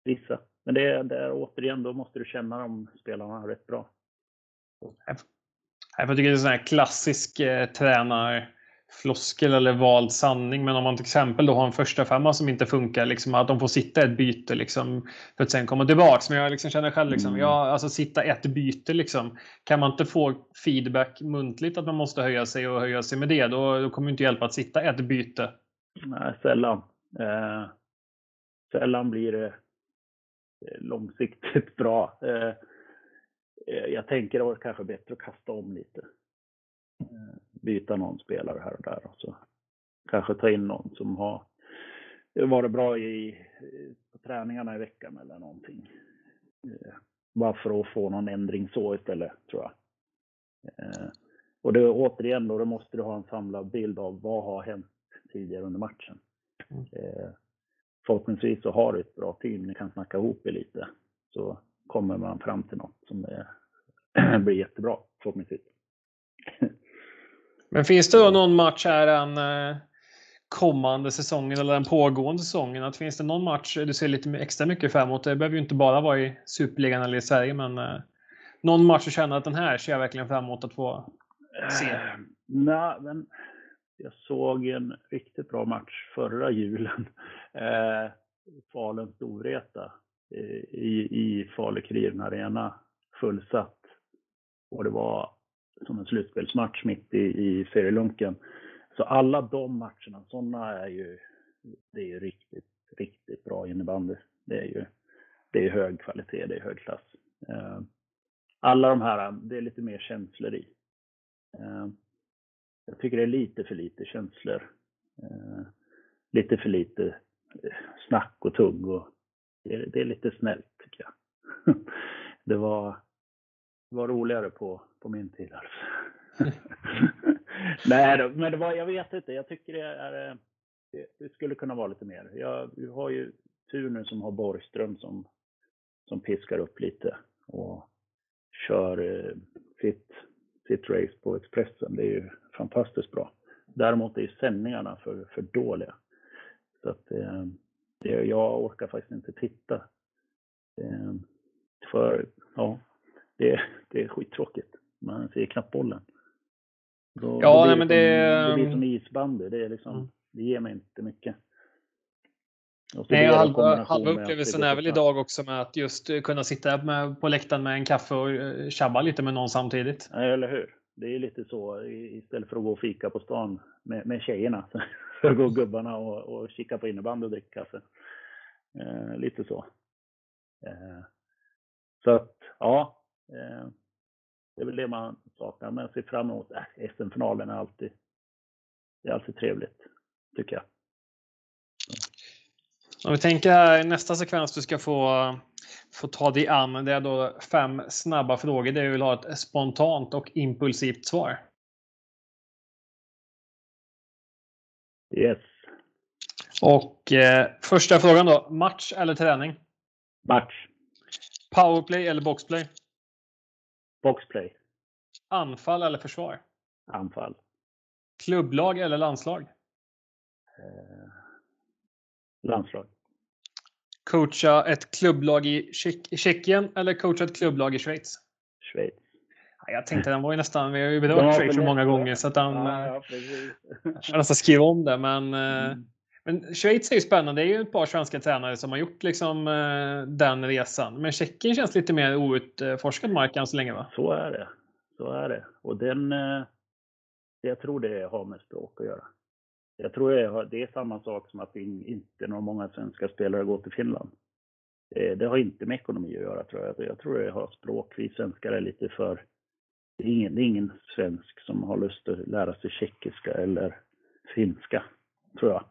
Vissa. Men det, är återigen, då måste du känna de spelarna rätt bra. Jag tycker det är en sån här klassisk eh, tränarfloskel eller vald sanning. Men om man till exempel då har en första femma som inte funkar, liksom, att de får sitta ett byte liksom, för att sen komma tillbaks. Men jag liksom känner själv, liksom, mm. ja, alltså sitta ett byte, liksom, kan man inte få feedback muntligt att man måste höja sig och höja sig med det, då, då kommer det inte hjälpa att sitta ett byte. Nej, sällan. Eh, sällan blir det eh, långsiktigt bra. Eh, eh, jag tänker att det kanske bättre att kasta om lite. Byta någon spelare här och där och så kanske ta in någon som har varit bra i på träningarna i veckan eller någonting. Bara för att få någon ändring så istället, tror jag. Och det, återigen då, då måste du ha en samlad bild av vad har hänt tidigare under matchen. Mm. Förhoppningsvis så har du ett bra team, ni kan snacka ihop er lite. Så kommer man fram till något som är, blir jättebra, förhoppningsvis. Men finns det då någon match här den eh, kommande säsongen eller den pågående säsongen? Att finns det någon match du ser lite extra mycket fram emot? Det behöver ju inte bara vara i Superligan eller i Sverige, men eh, någon match du känner att den här ser jag verkligen fram emot att få se? Uh, Nej, men jag såg en riktigt bra match förra julen. Eh, Falun Storvreta i, i Falukuren Arena fullsatt. Och det var som en slutspelsmatch mitt i, i serielunken. Så alla de matcherna, sådana är ju, det är ju riktigt, riktigt bra innebandy. Det är ju, det är hög kvalitet, det är hög klass. Eh, alla de här, det är lite mer känslor i. Eh, jag tycker det är lite för lite känslor. Eh, lite för lite snack och tugg och det är, det är lite snällt tycker jag. det var, Det var roligare på, på min tid alltså. Nej, men det var, jag vet inte. Jag tycker det är, eh, det, det skulle kunna vara lite mer. Jag, vi har ju tur nu som har Borgström som, som piskar upp lite och kör eh, sitt, sitt race på Expressen. Det är ju fantastiskt bra. Däremot är sändningarna för, för dåliga. Så att eh, det, jag orkar faktiskt inte titta. Eh, för ja, det, det är skittråkigt. Man ser knappt bollen. Då, ja, det, nej, men det, det blir som isbandy. Det, är liksom, mm. det ger mig inte mycket. Nej, halva, halva upplevelsen är väl idag också med att just kunna sitta med, på läktaren med en kaffe och eh, tjabba lite med någon samtidigt. Ja, eller hur? det är lite så istället för att gå och fika på stan med, med tjejerna. Så går gubbarna och, och kika på innebandy och dricka kaffe. Eh, lite så. Eh, så att, ja. Eh, det är väl det man saknar. Men jag ser fram emot äh, SM-finalen är alltid, det är alltid trevligt, tycker jag. Om vi tänker här nästa sekvens du ska få få ta dig an. Det är då fem snabba frågor där du vill ha ett spontant och impulsivt svar. Yes. Och eh, första frågan då. Match eller träning? Match. Powerplay eller boxplay? Boxplay. Anfall eller försvar? Anfall. Klubblag eller landslag? Eh, landslag coacha ett klubblag i Tjeckien eller coacha ett klubblag i Schweiz? Schweiz. Jag tänkte den var ju nästan, vi har ju berört Schweiz så många gånger så att den, ja, ja, jag nästan skriva om det. Men, eh, mm. men Schweiz är ju spännande. Det är ju ett par svenska tränare som har gjort liksom, eh, den resan. Men Tjeckien känns lite mer outforskad mark än så länge va? Så är det. Så är det. Och den, eh, jag tror det har med språk att göra. Jag tror det är samma sak som att inte några många svenska spelare går till Finland. Det har inte med ekonomi att göra tror jag. Jag tror det har språk. Vi svenskar är lite för, det är, ingen, det är ingen svensk som har lust att lära sig tjeckiska eller finska, tror jag.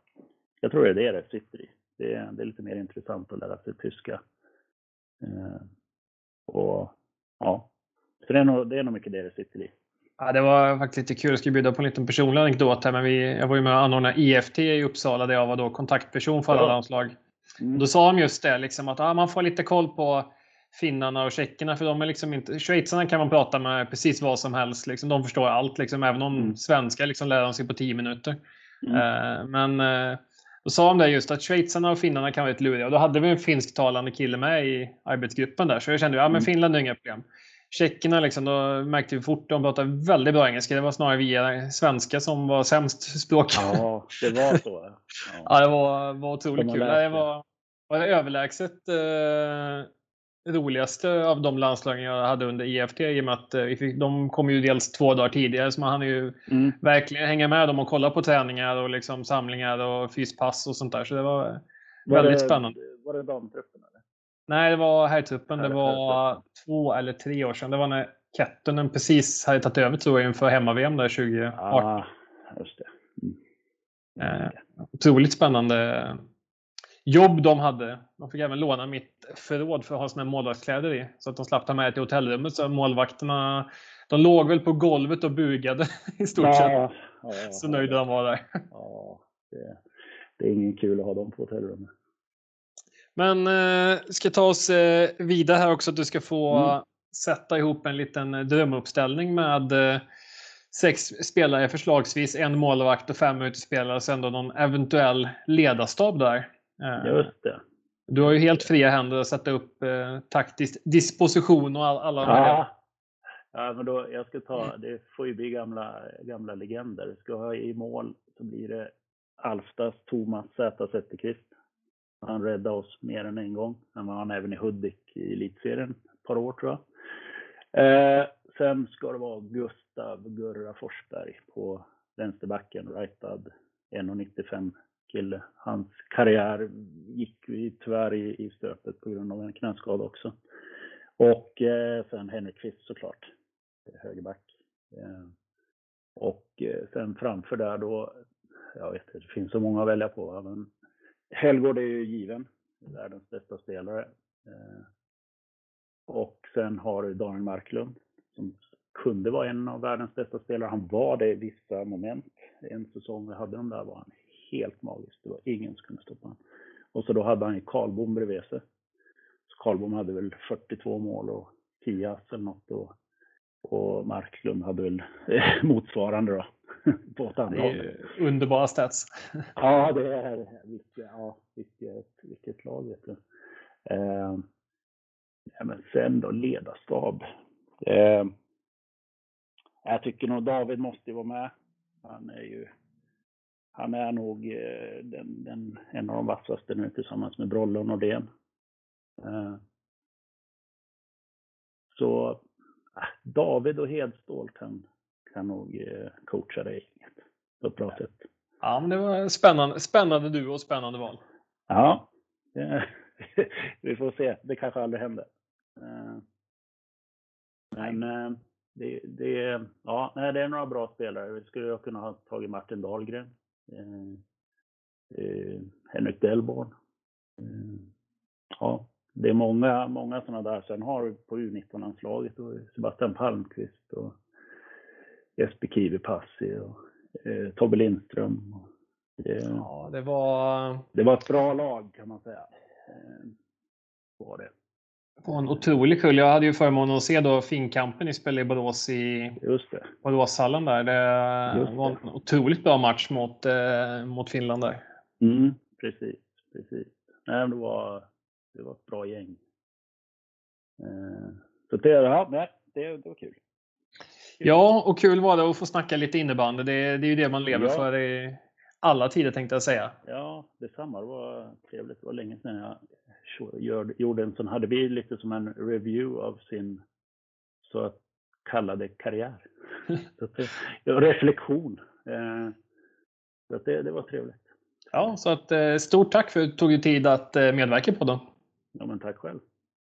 Jag tror det är det det sitter i. Det är, det är lite mer intressant att lära sig tyska. Eh, och ja, så det är, nog, det är nog mycket det det sitter i. Ja, det var faktiskt lite kul. Jag ska bjuda på en liten personlig anekdot här. Men vi, jag var ju med och anordnade IFT i Uppsala där jag var då kontaktperson för alla ja. landslag. Mm. Då sa de just det, liksom, att ah, man får lite koll på finnarna och tjeckerna. För de är liksom inte, schweizarna kan man prata med precis vad som helst. Liksom. De förstår allt, liksom, även om mm. svenska liksom, lär de sig på tio minuter. Mm. Uh, men uh, då sa de det just att schweizarna och finnarna kan vara lite luriga. Och då hade vi en finsktalande kille med i arbetsgruppen där. Så jag kände att ja, men mm. Finland är inga problem. Tjeckerna, liksom, då märkte vi fort de pratade väldigt bra engelska. Det var snarare vi svenska som var sämst språk. Ja, det var så. Ja, ja det var, var otroligt kul. Det var, var det överlägset eh, roligaste av de landslagen jag hade under IFT i och med att eh, de kom ju dels två dagar tidigare så man hann ju mm. verkligen hänga med dem och kolla på träningar och liksom samlingar och fyspass och sånt där. Så det var, var väldigt det, spännande. Var det damtruppen? Nej, det var herrtruppen. Det var två eller tre år sedan. Det var när Kettunen precis hade tagit över tror jag inför hemma-VM där 2018. Ah, just det. Mm. Eh, otroligt spännande jobb de hade. De fick även låna mitt förråd för att ha sina målvaktskläder i. Så att de slapp ta med till hotellrummet. Så målvakterna de låg väl på golvet och bugade i stort ja, sett. Ja, så nöjda de var där. Ja, det, det, är ingen kul att ha dem på hotellrummet. Men eh, ska ta oss eh, vidare här också. Att du ska få mm. sätta ihop en liten drömuppställning med eh, sex spelare, förslagsvis en målvakt och fem utespelare och sen då någon eventuell ledarstab där. Eh, Just det. Du har ju helt fria händer att sätta upp eh, taktisk disposition och all, alla de här. Ja. ja, men då, jag ska ta, det får ju bli gamla, gamla legender. Ska jag ha i mål så blir det Alftas Thomas Z Zetterqvist. Han räddade oss mer än en gång. Han var han även i Hudik i elitserien ett par år tror jag. Eh, sen ska det vara Gustav Gurra Forsberg på vänsterbacken, rightad 1,95 kille. Hans karriär gick tyvärr i, i stöpet på grund av en knäskada också. Och eh, sen Henrik Kvist såklart, högerback. Eh, och eh, sen framför där då, jag vet inte, det finns så många att välja på. Men Helgård är ju given, världens bästa spelare. Eh, och sen har du Daniel Marklund som kunde vara en av världens bästa spelare. Han var det i vissa moment. En säsong vi hade dem där var han helt magiskt. Det var ingen som kunde stoppa honom. Och så då hade han ju Karlbom bredvid sig. Så Karlbom hade väl 42 mål och 10 ass eller något. Och, och Marklund hade väl motsvarande då. på ett annat håll. Underbara stats. ja, det är vilket, ja, vilket, vilket lag vet du. Eh, men sen då ledarstab. Eh, jag tycker nog David måste vara med. Han är ju han är nog eh, den, den, en av de vassaste nu tillsammans med Brolle och Nordén. Eh, så äh, David och Hedstål kan, kan nog eh, coacha dig på ett bra sätt. Ja, men det var spännande, spännande du och spännande val. Ja, vi får se. Det kanske aldrig händer. Men det, det, ja, det är några bra spelare. Vi skulle kunna ha tagit Martin Dahlgren. Eh, eh, Henrik Delborn. Eh, ja, det är många, många sådana där. Sen har du på U19-landslaget Sebastian Palmqvist och Jesper Kivipassi och eh, Tobbe Lindström. Det, ja, det var... Det var ett bra lag kan man säga. Eh, var det var en otrolig kull. Jag hade ju förmånen att se då Finnkampen i spel i Borås i Boråshallen där. Det var en otroligt bra match mot, eh, mot Finland där. Mm, precis, precis. Nej, det, var, det var ett bra gäng. Eh, så det, ja, nej, det, det var kul. Ja, och kul var det att få snacka lite innebandy. Det, det är ju det man lever ja. för i alla tider tänkte jag säga. Ja, detsamma. Det var trevligt. Det var länge sedan jag gjorde en sån, hade vi lite som en review av sin så kallade karriär. så det, reflektion. Eh, så det, det var trevligt. Ja, så att, eh, stort tack för att du tog dig tid att eh, medverka på den. Ja, men tack själv.